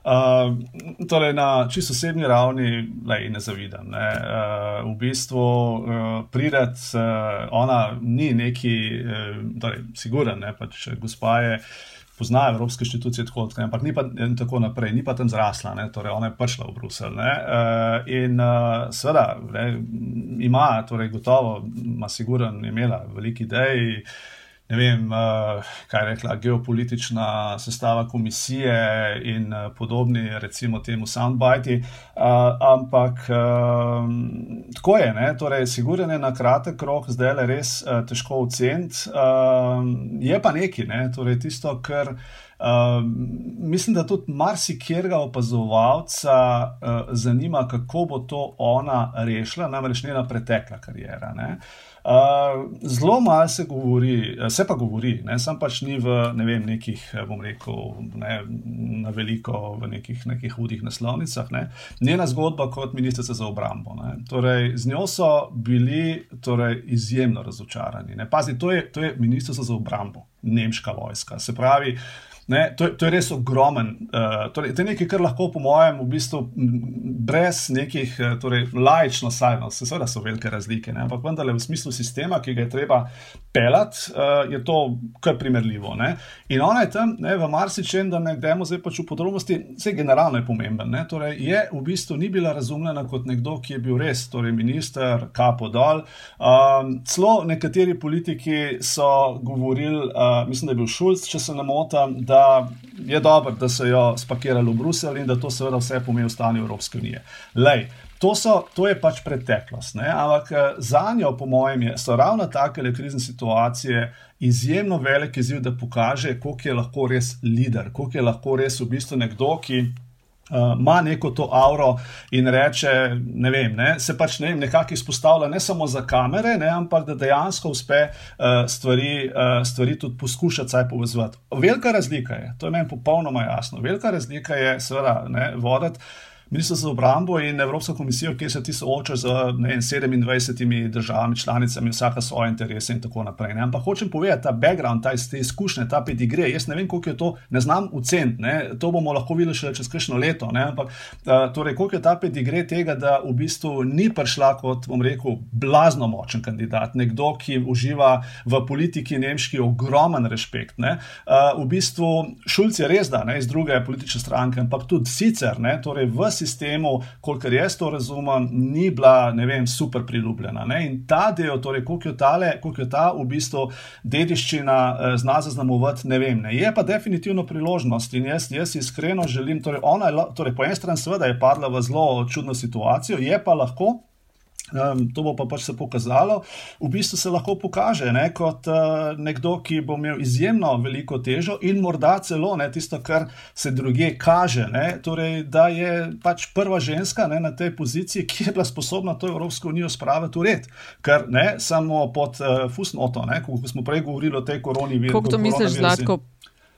Uh, torej, na čisto osebni ravni lej, ne zavidam. Ne. Uh, v bistvu uh, prideti, uh, ona ni neki, uh, torej, siguren, ne, pač gospa je. Pozna evropske inštitucije, tako, ampak ni pa tako naprej, ni pa tam zrasla, ne, torej ona je prišla v Bruselj. Uh, in uh, seveda, ne, ima, torej gotovo, ima siguren, imela veliki idej. Ne vem, uh, kaj rekla, geopolitična sestava komisije in uh, podobni, recimo, temu soundbite. Uh, ampak tako je, ne? torej, sigurno je na kratek rok, zdaj le res težko oceniti. Je pa nekaj, ne? torej, tisto, kar. Uh, mislim, da tudi marsikjerga opazovalca uh, zanima, kako bo to ona rešila, namreč njena pretekla karijera. Uh, zelo malo se govori, se pa govori, ne, sam pač ni v ne vem, nekih, bom rekel, ne, na veliko, v nekih, nekih hudih naslovnicah. Ne. Njena zgodba kot ministrica za obrambo. Torej, z njo so bili torej, izjemno razočarani. Ne. Pazi, to je, to je ministrica za obrambo, nemška vojska. Se pravi, Ne, to, to je res ogromen. Uh, torej, to je nekaj, kar lahko, po mojem, v bistvu brez nekih, torej, lajčno sajno, seveda so velike razlike, ne, ampak vendarle v smislu sistema, ki ga je treba pelati, uh, je to kar primerljivo. Ne. In ona je tam ne, v marsičem, da ne gremo zdaj pač v podrobnosti, vse generalno je pomemben. Ne, torej, je v bistvu ni bila razumljena kot nekdo, ki je bil res, torej minister, kapo dol. Um, celo nekateri politiki so govorili, uh, mislim, da je bil Šulc, če se ne motim, da je dobro, da so jo spakirali v Bruselj in da to seveda vse pomeni v stanju Evropske unije. Lej, to, so, to je pač preteklost. Ne? Ampak eh, za njo, po mojem, je, so ravno take krizne situacije izjemno velik izziv, da pokaže, koliko je lahko res lider, koliko je lahko res v bistvu nekdo, ki uh, ima neko to auro in reče, ne vem, ne, se pač ne vem, nekako izpostavlja ne samo za kamere, ne, ampak da dejansko uspe uh, stvari, uh, stvari tudi poskušati saj povezati. Velika razlika je, to je meni popolnoma jasno, velika razlika je seveda ne, voditi. Ministrstvo za obrambo in Evropsko komisijo, kjer se ti soočajo z ne, 27 državami, članicami, vsaka svoje interese in tako naprej. Ne. Ampak hočem povedati, ta background, ta te izkušnje, ta pedigre, jaz ne vem, koliko je to, ne znam oceniti, to bomo lahko videli še čez kakšno leto. Ne. Ampak torej, koliko je ta pedigre tega, da v bistvu ni prišla kot, bom rekel, blazno močen kandidat, nekdo, ki uživa v politiki nemški ogromen respekt. Ne. V bistvu Šulc je res da, ne, iz druge politične stranke, ampak tudi sicer, ne, torej v sistemu, kolikor jaz to razumem, ni bila, vem, super priljubljena. Ne? In ta del, torej, koliko je, tale, koliko je ta v bistvu dediščina eh, zna zaznamovati, ne vem. Ne? Je pa definitivno priložnost in jaz, jaz iskreno želim, torej, ona je, torej, po eni strani, seveda je padla v zelo čudno situacijo, je pa lahko. Um, to bo pa pač se pokazalo. V bistvu se lahko pokaže ne, kot uh, nekdo, ki bo imel izjemno veliko težo in morda celo ne, tisto, kar se druge kaže. Ne, torej, da je pač prva ženska ne, na tej poziciji, ki je bila sposobna to Evropsko unijo spraviti v red. Ker ne samo pod uh, fusnoto, ko smo prej govorili o tej koroni. Kako to misliš, Zlatko?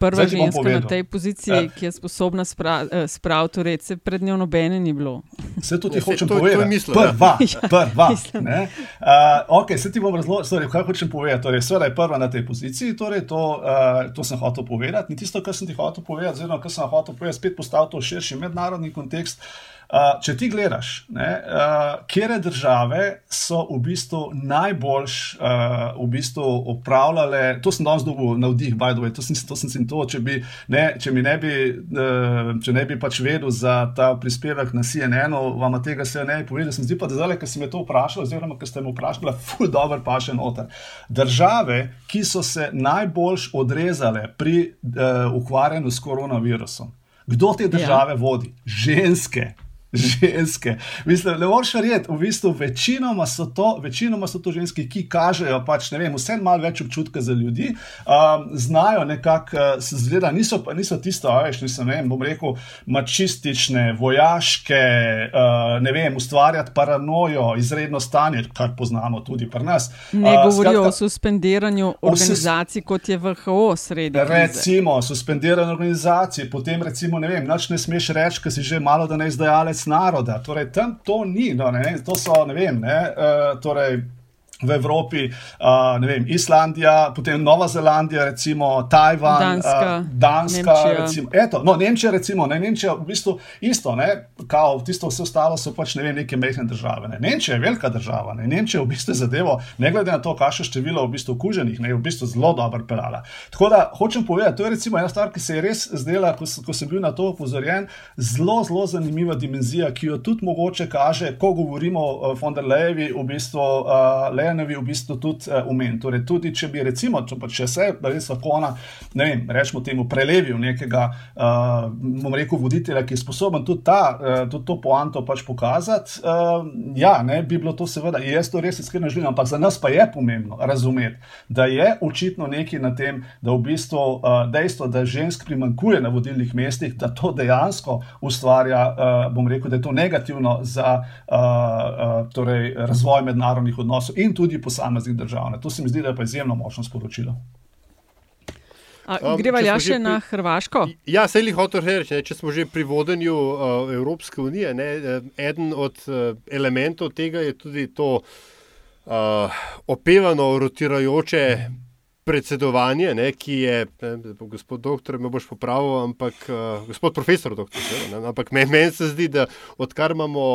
Prva ženska na tej poziciji, ja. ki je sposobna eh, spraviti red, se pred njo nobene ni bilo. Se tudi hočem to, povedati. To mislil, prva, ja. prva. uh, ok, se ti bom razložil, kaj hočem povedati. Torej, Sveda je prva na tej poziciji, torej to, uh, to sem hotel povedati. In tisto, kar sem ti hotel povedati, oziroma kar sem hotel povedati, spet postaviti v širši mednarodni kontekst. Uh, Uh, če ti gledaš, ne, uh, kere države so v bistvu najboljš uh, v bistvu upravljale, to sem danes dobil navdih, by the way, to sem, to sem si to, če, bi, ne, če mi ne bi, uh, če ne bi pač vedel za ta prispevek na CNN-u, vam tega se ne bi povedal. Sem zdi pa, da zdaj, ker si me to vprašal, oziroma ker ste me vprašali, ful dobro pa še noter. Države, ki so se najboljš odrezale pri uh, ukvarjanju s koronavirusom. Kdo te države ja. vodi? Ženske ženske. Mislim, ne moreš verjeti, v bistvu večinoma so, to, večinoma so to ženske, ki kažejo pač, ne vem, vse malo več občutka za ljudi, um, znajo nekako, uh, se zgleda, niso, niso tisto, veš, nisem, ne vem, bom rekel, mačistične, vojaške, uh, ne vem, ustvarjati paranojo, izredno stanje, kar poznamo tudi pri nas. Ne uh, govorijo skratka, o suspendiranju organizacij, vse, kot je VHO sredi. Recimo, suspendiranje organizacij, potem recimo, ne vem, noč ne smeš reči, ker si že malo da ne izdajalec naroda. Torej, tam to ni, no, ne, to so, ne vem, ne, uh, torej, v Evropi, uh, ne vem, Islandija, potem Nova Zelandija, recimo Tajvan, Danska, uh, Danska recimo, eto, no, Nemčija, recimo, ne, Nemčija, v bistvu isto, ne, kao, tisto vse ostalo so pač ne vem, neke mehne države. Ne. Nemčija je velika država, ne. Nemčija v bistvu zadevo, ne glede na to, kakšno število v bistvu okuženih, ne, je v bistvu zelo dobro pelala. Tako da hočem povedati, to je recimo ena stvar, ki se je res zdela, ko, ko sem bil na to upozorjen, zelo, zelo zanimiva dimenzija, ki jo tudi mogoče kaže, ko govorimo o von der Leyevi, v bistvu uh, Lejanovi v bistvu tudi uh, umen. Torej, tudi če bi recimo, če, če se res lahko ona, ne vem, rečemo temu, prelevil nekega, uh, bom rekel, voditelja, ki je sposoben tudi, ta, uh, tudi to poanto pač pokazati, uh, ja, ne bi bilo to seveda, jaz to res iskreno želim, ampak za nas pa je pomembno razumeti, da je očitno nekaj na tem, da v bistvu uh, dejstvo, da žensk primankuje na vodilnih mestih, da to dejansko ustvarja, uh, bom rekel, da je to negativno za uh, uh, torej, razvoj mednarodnih odnosov in tudi posameznih držav. Ne. To se mi zdi, da je pa izjemno močno sporočilo. Um, Greva ja še pri... na Hrvaško? Ja, se jih hoče reči, če smo že pri vodenju uh, Evropske unije. Ne, eden od uh, elementov tega je tudi to uh, opevano, rotirajoče predsedovanje, ne, ki je, ne, gospod doktor, me boš popravil, ampak uh, gospod profesor, doktor, ne, ampak meni men se zdi, da odkar imamo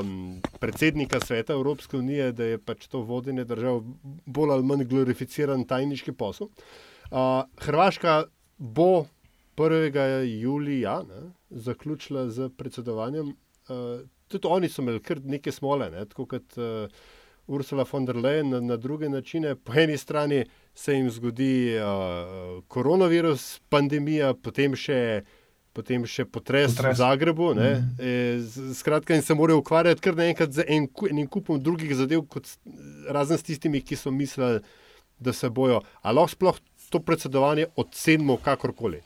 um, predsednika sveta Evropske unije, da je pač to vodenje držav bolj ali manj glorificiran tajniški posel. Uh, Hrvaška bo 1. julija ne, zaključila z predsedovanjem. Uh, tudi oni so imeli kar nekaj smole, ne, tako kot uh, Ursula von der Leyen na, na druge načine. Po eni strani se jim zgodi uh, koronavirus, pandemija, potem še, potem še potres, potres. v Zagrebu. Mm. E, skratka, in se morajo ukvarjati kar naenkrat z en, enim kupom drugih zadev, kot razen s tistimi, ki so mislili, da se bojo. Ali lahko sploh to predsedovanje ocenimo kakorkoli?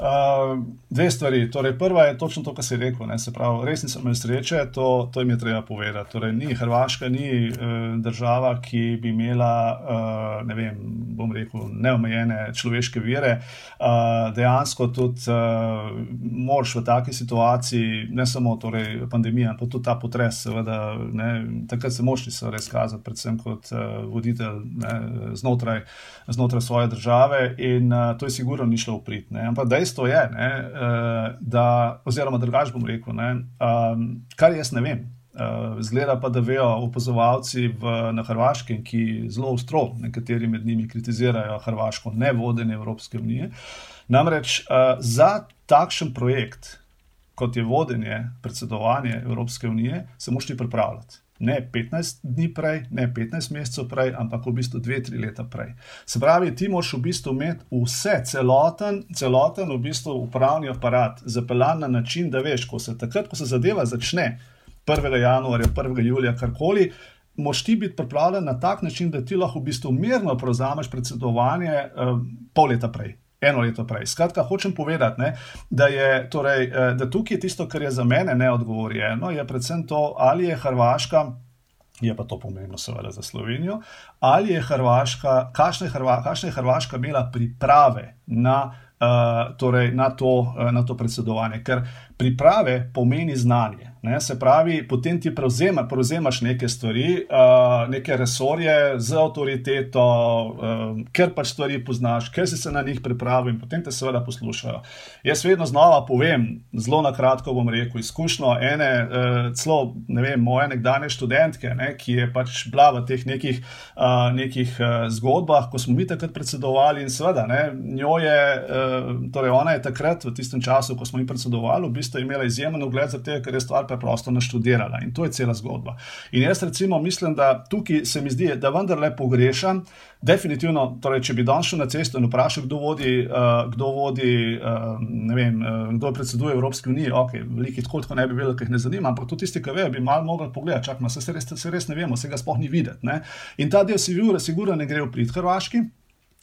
Uh, dve stvari. Torej, prva je točno to, kar si rekel. Ne, se pravi, res nisem imel sreče, to, to jim je treba povedati. Torej, ni Hrvaška, ni uh, država, ki bi imela, uh, ne vem, bom rekel, neomejene človeške vire. Uh, dejansko tudi uh, moraš v taki situaciji, ne samo torej, pandemija, ampak tudi ta potres, seveda, ne, takrat se moš se res kazati, predvsem kot uh, voditelj ne, znotraj, znotraj svoje države. In uh, to je sigurno ni šlo uprit. Ampak dejstvo dejstvo je, ne, uh, da, oziroma drugače bom rekel, ne, um, kar jaz ne vem. Uh, zgleda pa, da vejo opozovalci v, na Hrvaškem, ki zelo ostro, nekateri med njimi kritizirajo Hrvaško ne vodenje Evropske unije. Namreč uh, za takšen projekt, kot je vodenje, predsedovanje Evropske unije, se moš ti pripravljati ne 15 dni prej, ne 15 mesecev prej, ampak v bistvu 2-3 leta prej. Se pravi, ti moraš v bistvu imeti vse, celoten, celoten v bistvu upravni aparat zapeljan na način, da veš, ko se takrat, ko se zadeva začne 1. januarja, 1. julija, karkoli. Moš ti biti pripravljen na tak način, da ti lahko v bistvu mirno prevzameš predsedovanje uh, pol leta prej, eno leto prej. Skratka, hočem povedati, ne, da je torej, eh, da tukaj je tisto, kar je za mene neodgovorjeno, je predvsem to, ali je Hrvaška. Je pa to pomembno, seveda, za Slovenijo. Ali je Hrvaška, kakšne je Hrvaška, je Hrvaška imela priprave na, uh, torej na, to, uh, na to predsedovanje? Ker priprave pomeni znanje. Ne, se pravi, potem ti prevzema, prevzemaš neke stvari, uh, neke resorje z avtoriteto, uh, ker pač stvari poznaš, ker si se na njih pripravil in potem te seveda poslušajo. Jaz vedno znova povem, zelo na kratko bom rekel, izkušnjo ene, uh, celo ne vem, moje nekdanje študentke, ne, ki je pač bila v teh nekih, uh, nekih uh, zgodbah, ko smo mi takrat predsedovali in seveda, ne, njo je, uh, torej ona je takrat v tistem času, ko smo mi predsedovali, v bistvu imela izjemen ugled za te, ker je stvar preprosto naštudirala in to je cela zgodba. In jaz recimo mislim, da tukaj se mi zdi, da vendarle pogrešam. Definitivno, torej, če bi danes šel na cesto in vprašal, kdo vodi, uh, kdo, vodi uh, vem, uh, kdo predseduje Evropski uniji, ok, veliki tako, tako ne bi vedel, ker jih ne zanima, ampak tudi tisti, ki vejo, bi malo mogli pogledati, čakaj, se, se res ne vemo, se ga sploh ni videti. Ne? In ta del si vira, sigurno ne gre v prid Hrvaški.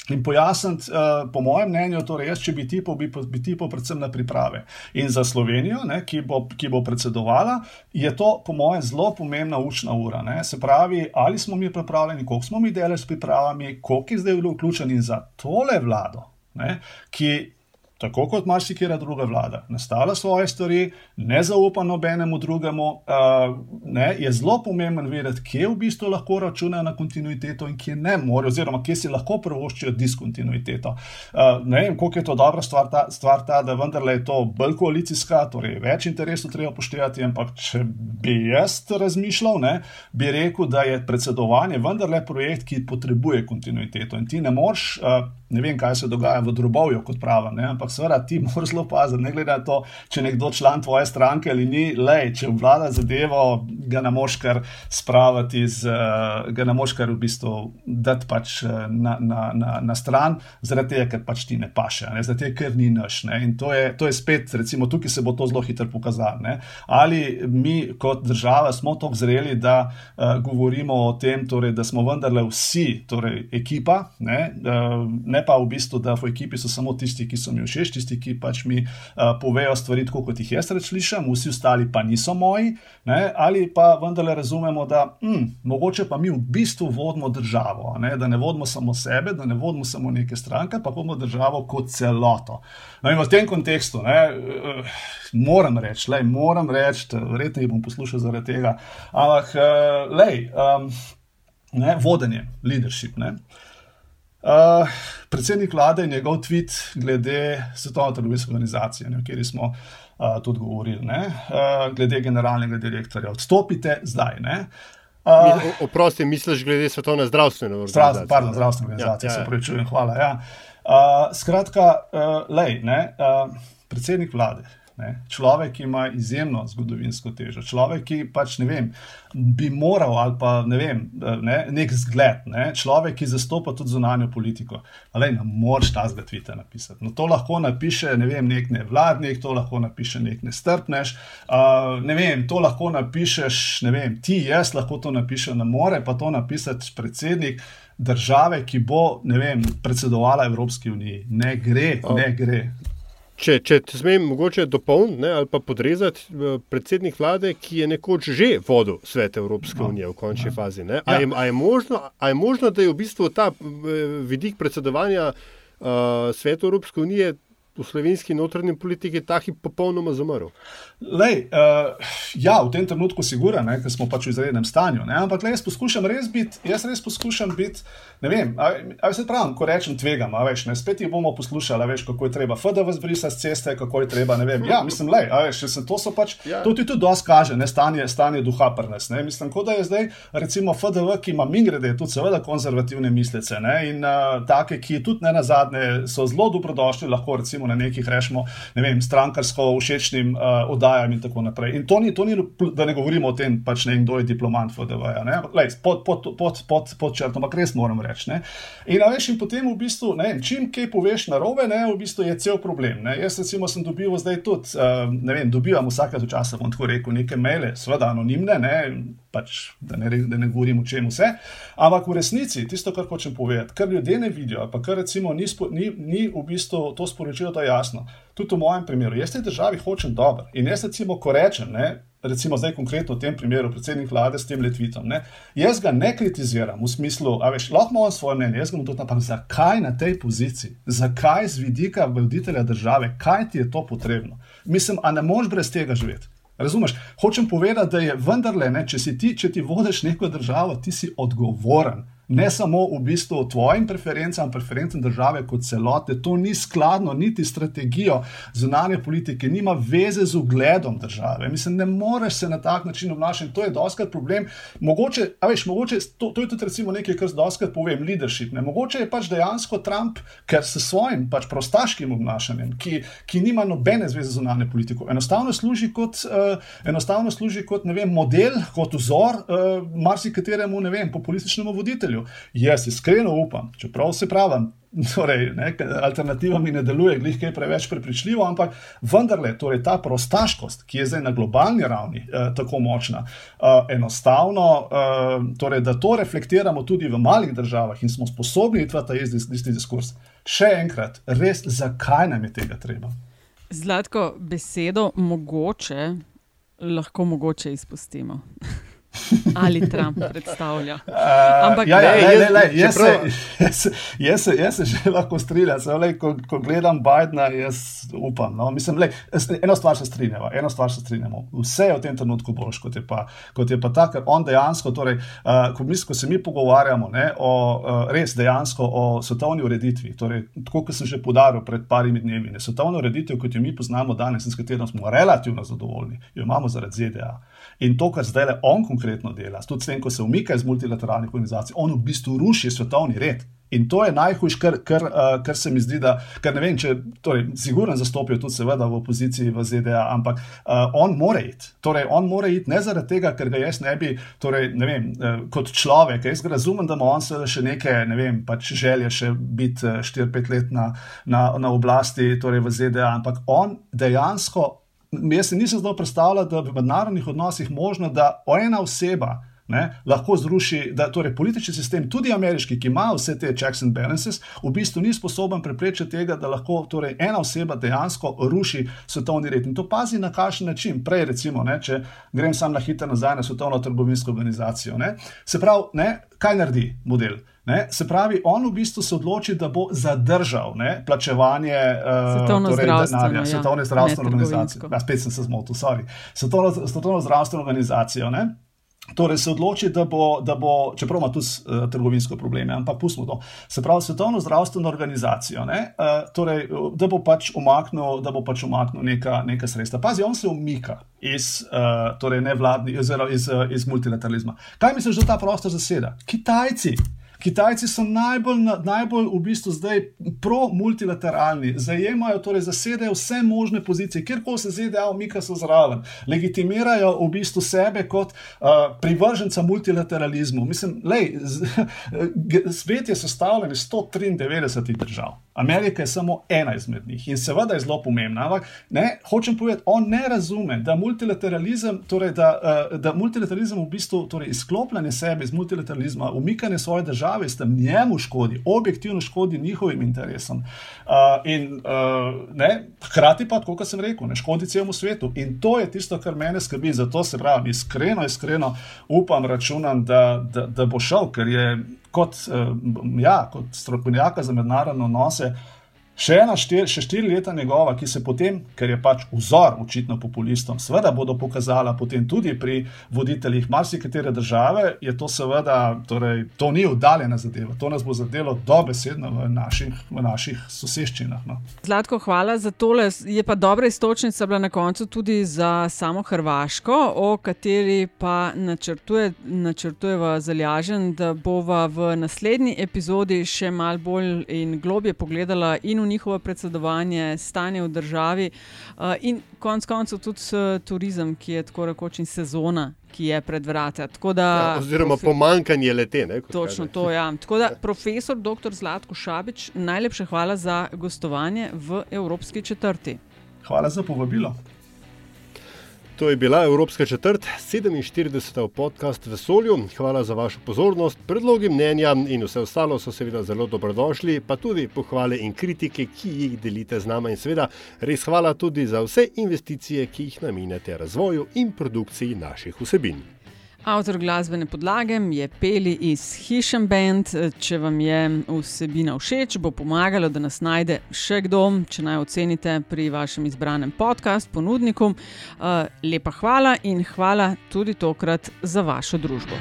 In pojasniti, uh, po mojem mnenju, torej jaz, če bi tipal, bi, bi tipal predvsem na priprave. In za Slovenijo, ne, ki, bo, ki bo predsedovala, je to, po mojem, zelo pomembna učna ura. Ne. Se pravi, ali smo mi pripravljeni, koliko smo mi delali s pripravami, koliko je zdaj bilo vključeni za tole vlado, ne, ki tako kot marsikera druga vlada, nastala svoje stvari, ne zaupa nobenemu drugemu. Uh, ne, je zelo pomemben vedeti, kje v bistvu lahko računajo na kontinuiteto in kje ne morejo, oziroma kje si lahko prvoščijo diskontinuiteto. Uh, ne vem, koliko je to dobra stvar, ta, stvar ta, da vendarle je to bolj koalicijska, torej več interesov treba poštevati, ampak če bi jaz razmišljal, ne, bi rekel, da je predsedovanje vendarle projekt, ki potrebuje kontinuiteto in ti ne moreš. Uh, ne vem, kaj se dogaja v drobovju, kot pravim, ampak seveda ti moraš zelo paziti, ne glede na to, če je nekdo član tvoje stranke ali ni, le, če vlada zadevo, ga ne moš kar spraviti, z, uh, ga ne moš kar v bistvu dati pač eh, na, na, na, na stran, zaradi tega, ker pač ti ne paše, ne? zaradi tega, ker ni naš. Ne? In to je, to je spet, recimo, tukaj se bo to zelo hitro pokazalo. Ne? Ali mi kot država smo tako zreli, da uh, govorimo o tem, torej, da smo vendarle vsi, torej ekipa, ne, uh, ne pa v bistvu, da v ekipi so samo tisti, ki so mi všeč, tisti, ki pač mi uh, povejo stvari tako, kot jih jaz slišim, vsi ostali pa niso moji, ne? ali pa vendarle razumemo, da hm, mogoče pa mi v bistvu vodimo državo, ne? da ne vodimo samo sebe, da ne vodimo samo neke stranke, pa vodimo državo kot celoto. No in v tem kontekstu ne, uh, moram reči, le moram reči, verjetno jih bom poslušal zaradi tega, ampak uh, lej. Um, Ne, vodenje, leadership. Ne. Uh, predsednik vlade in njegov tweet glede Svetovne trgovinske organizacije, o kateri smo uh, tudi govorili, uh, glede generalnega direktorja. Odstopite zdaj. Uh, Oprosti, misliš glede Svetovne zdravstvene organizacije? Zdrav, pardon, zdravstvene organizacije, ja, ja, ja. se pravi, čujem, hvala. Ja. Uh, skratka, uh, lej, ne, uh, predsednik vlade. Ne? Človek, ki ima izjemno zgodovinsko težo, človek, ki pač ne vem, bi moral ali pa ne vem, ne, nek zgled, ne? človek, ki zastopa tudi zunanjo politiko. Ali ne moreš ta zgodovina napisati. No, to lahko napiše ne vem, nek nevladnik, to lahko napiše nek nestrpnež. Uh, ne vem, to lahko napišeš, ne vem, ti, jaz lahko to napišem, ne more pa to napisati predsednik. Države, ki bo vem, predsedovala Evropski uniji, ne gre, ne gre. Če, če te smem mogoče dopolniti ali pa podrezati, eh, predsednik vlade, ki je nekoč že vodil svet Evropske no, unije v končni ja. fazi. A je, a, je možno, a je možno, da je v bistvu ta eh, vidik predsedovanja uh, svetu Evropske unije v slovenski notranji politiki ta hip popolnoma zamrl? Lej, uh, ja, v tem trenutku sigurno, ker smo pač v izrednem stanju. Ne? Ampak lej, jaz poskušam res biti, jaz res poskušam biti, ne vem, ali se pravi, ko rečem tvegam, a veš, ne, spet jih bomo poslušali, veš, kako je treba FDV zbrisati z ceste, kako je treba, ne vem. Ja, mislim, lej, a veš, se, to so pač, ja. to ti tudi dosti kaže, ne, stanje, stanje duha prnes, ne. Mislim, kot da je zdaj, recimo FDV, ki ima mingrede, tudi seveda konzervativne mislice, ne, in uh, take, ki tudi ne na zadnje so zelo dobrodošli, lahko recimo na nekih rešimo, ne vem, strankarsko všečnim uh, oddajam in tako naprej. In to ni, to ni, da ne govorimo o tem, pač ne, kdo je diplomant FDV-ja, lej, pod, pod, pod, pod, pod črtom, ampak res moram reči. In, veš, in potem v bistvu, ne, čim kaj poveš na robe, ne, v bistvu je cel problem. Ne. Jaz recimo sem dobil zdaj tudi, uh, ne vem, dobivam vsake časa, bom tako rekel, neke maile, seveda anonimne, ne, pač, da, ne, da ne govorim o čem vse. Ampak v resnici, tisto, kar hočem povedati, kar ljudje ne vidijo, pa kar recimo ni, ni, ni v bistvu to sporočilo, da je jasno. Tudi v mojem primeru, jaz tej državi hočem dobro. In jaz recimo, ko rečem, ne, recimo zdaj konkretno v tem primeru, predsednik vlade s tem letvitom. Ne? Jaz ga ne kritiziram v smislu, da lahko imam svoje mnenje, jaz ga bom tudi napadal. Zakaj na tej poziciji, zakaj z vidika voditelja države, kaj ti je to potrebno? Mislim, a ne moš brez tega živeti. Razumeš? Hočem povedati, da je vendarle, ne, če, ti, če ti vodiš neko državo, ti si odgovoren ne samo v bistvu tvojim preferencam, preferencam države kot celote, to ni skladno niti s strategijo zunanje politike, nima veze z ugledom države. Mislim, ne moreš se na tak način obnašati, to je doskrat problem. Mogoče, veš, mogoče to, to je tudi nekaj, kar doskrat povem, leadership. Ne? Mogoče je pač dejansko Trump, ker s svojim pač prostaškim obnašanjem, ki, ki nima nobene zveze z zunanje politiko, enostavno služi kot, uh, enostavno služi kot vem, model, kot vzor uh, marsikateremu, vem, populističnemu voditelju okolju. Jaz iskreno upam, čeprav se pravim, torej, ne, alternativa mi ne deluje, glih je preveč prepričljivo, ampak vendarle, torej, ta prostaškost, ki je zdaj na globalni ravni eh, tako močna, eh, enostavno, eh, torej, da to reflektiramo tudi v malih državah in smo sposobni iti v ta isti diskurs. Še enkrat, res, zakaj nam je tega treba? Zlatko, besedo mogoče lahko mogoče izpustimo. ali Trump predstavlja. Uh, Ampak, ja, ja, ne, ne, ne, jaz, čeprav... jaz, jaz, jaz, jaz se že lahko strinjam, ko, ko gledam Bidna, jaz upam. No? Mislim, lej, eno stvar se strinjamo, eno stvar se strinjamo. Vse je v tem trenutku boljš, kot je pa, kot je pa ta, ker on dejansko, torej, uh, ko, mis, ko se mi pogovarjamo ne, o uh, res dejansko o svetovni ureditvi, torej, tako kot sem že podaril pred parimi dnevi, ne, svetovno ureditev, kot jo mi poznamo danes in s katero smo relativno zadovoljni, jo imamo zaradi ZDA. In to, kar zdaj le on konkretno dela, tudi s tem, ko se umika iz multilateralnih organizacij, on v bistvu ruši svetovni red. In to je najhujš, kar, kar, uh, kar se mi zdi, da, ker ne vem, če, torej, sigurno zastopijo tudi, seveda, v opoziciji v ZDA, ampak uh, on more iti. Torej, on more iti ne zaradi tega, ker ga jaz ne bi, torej, ne vem, uh, kot človek, jaz razumem, da ima on seveda še neke, ne vem, pač želje še biti 4-5 let na, na, na oblasti, torej v ZDA, ampak on dejansko jaz si nisem znal predstavljati, da bi v mednarodnih odnosih možno, da ena oseba ne, lahko zruši, da torej politični sistem, tudi ameriški, ki ima vse te checks and balances, v bistvu ni sposoben preprečiti tega, da lahko torej, ena oseba dejansko ruši svetovni red. In to pazi na kakšen način. Prej, recimo, ne, če grem sam na hitro nazaj na svetovno trgovinsko organizacijo. Ne, se pravi, ne, kaj naredi model? Ne, se pravi, on v bistvu se odloči, da bo zadržal ne, plačevanje uh, torej denarja, ja, svetovne zdravstvene organizacije. Ja, spet sem se zmotil, sorry. Svetovno, svetovno zdravstveno organizacijo. Ne, Torej se odloči, da bo, da bo čeprav ima tudi uh, trgovinsko probleme, ampak pustimo to. Se pravi, Svetovno zdravstveno organizacijo, ne, uh, torej, da bo pač umaknil, da bo pač umaknil neka, neka sredstva. Pazi, on se umika iz, uh, torej nevladni, iz, iz, iz multilateralizma. Kaj misliš, da ta prostor zaseda? Kitajci. Kitajci so najbolj, najbolj v bistvu zdaj pro-multilateralni, zajemajo, torej zasedajo vse možne pozicije, kjerkoli se ZDA umika so zraven, legitimirajo v bistvu sebe kot uh, privrženca multilateralizmu. Mislim, lej, z, svet je sestavljen iz 193 držav. Amerika je samo ena izmed njih in seveda je zelo pomembna. Ampak ne, hočem povedati, on ne razume, da multilateralizem, torej da, uh, da multilateralizem v bistvu torej izklopljanje sebe iz multilateralizma, umikanje svoje države, s tem njemu škodi, objektivno škodi njihovim interesom. Uh, in uh, ne, hkrati pa, kot sem rekel, ne škodi celemu svetu. In to je tisto, kar mene skrbi. Zato se pravi, iskreno, iskreno upam, računam, da, da, da bo šel, ker je kot, uh, ja, kot strokovnjaka za mednarodne odnose. Še ena štir, še štiri leta njegova, ki se potem, ker je pač vzor očitno populistom, seveda bodo pokazala potem tudi pri voditeljih marsikatere države, je to seveda, torej, to ni oddaljena zadeva, to nas bo zadelo dobesedno v naših, v naših soseščinah. No. Zlatko, hvala za tole. Je pa dobra istočnica bila na koncu tudi za samo Hrvaško, o kateri pa načrtuje, načrtujeva zalažen, da bova v naslednji epizodi še mal bolj in globje pogledala in v njihovo predsedovanje, stanje v državi uh, in konec koncev tudi turizem, ki je tako rekoč in sezona. Ki je pred vrati. Ja, oziroma, profi... pomankanje lete. Ne, Točno kaže. to, ja. Tako da, profesor dr. Zlatko Šabič, najlepša hvala za gostovanje v Evropski četrti. Hvala za povabilo. To je bila Evropska četrt, 47. podcast v Vesolju. Hvala za vašo pozornost, predlogi, mnenja in vse ostalo so seveda zelo dobrodošli, pa tudi pohvale in kritike, ki jih delite z nami. In seveda res hvala tudi za vse investicije, ki jih namenjate razvoju in produkciji naših vsebin. Avtor glasbene podlage je Peli iz Hišem Band. Če vam je vsebina všeč, bo pomagalo, da nas najde še kdo, če naj ocenite pri vašem izbranem podkastu, ponudniku. Uh, lepa hvala in hvala tudi tokrat za vašo družbo.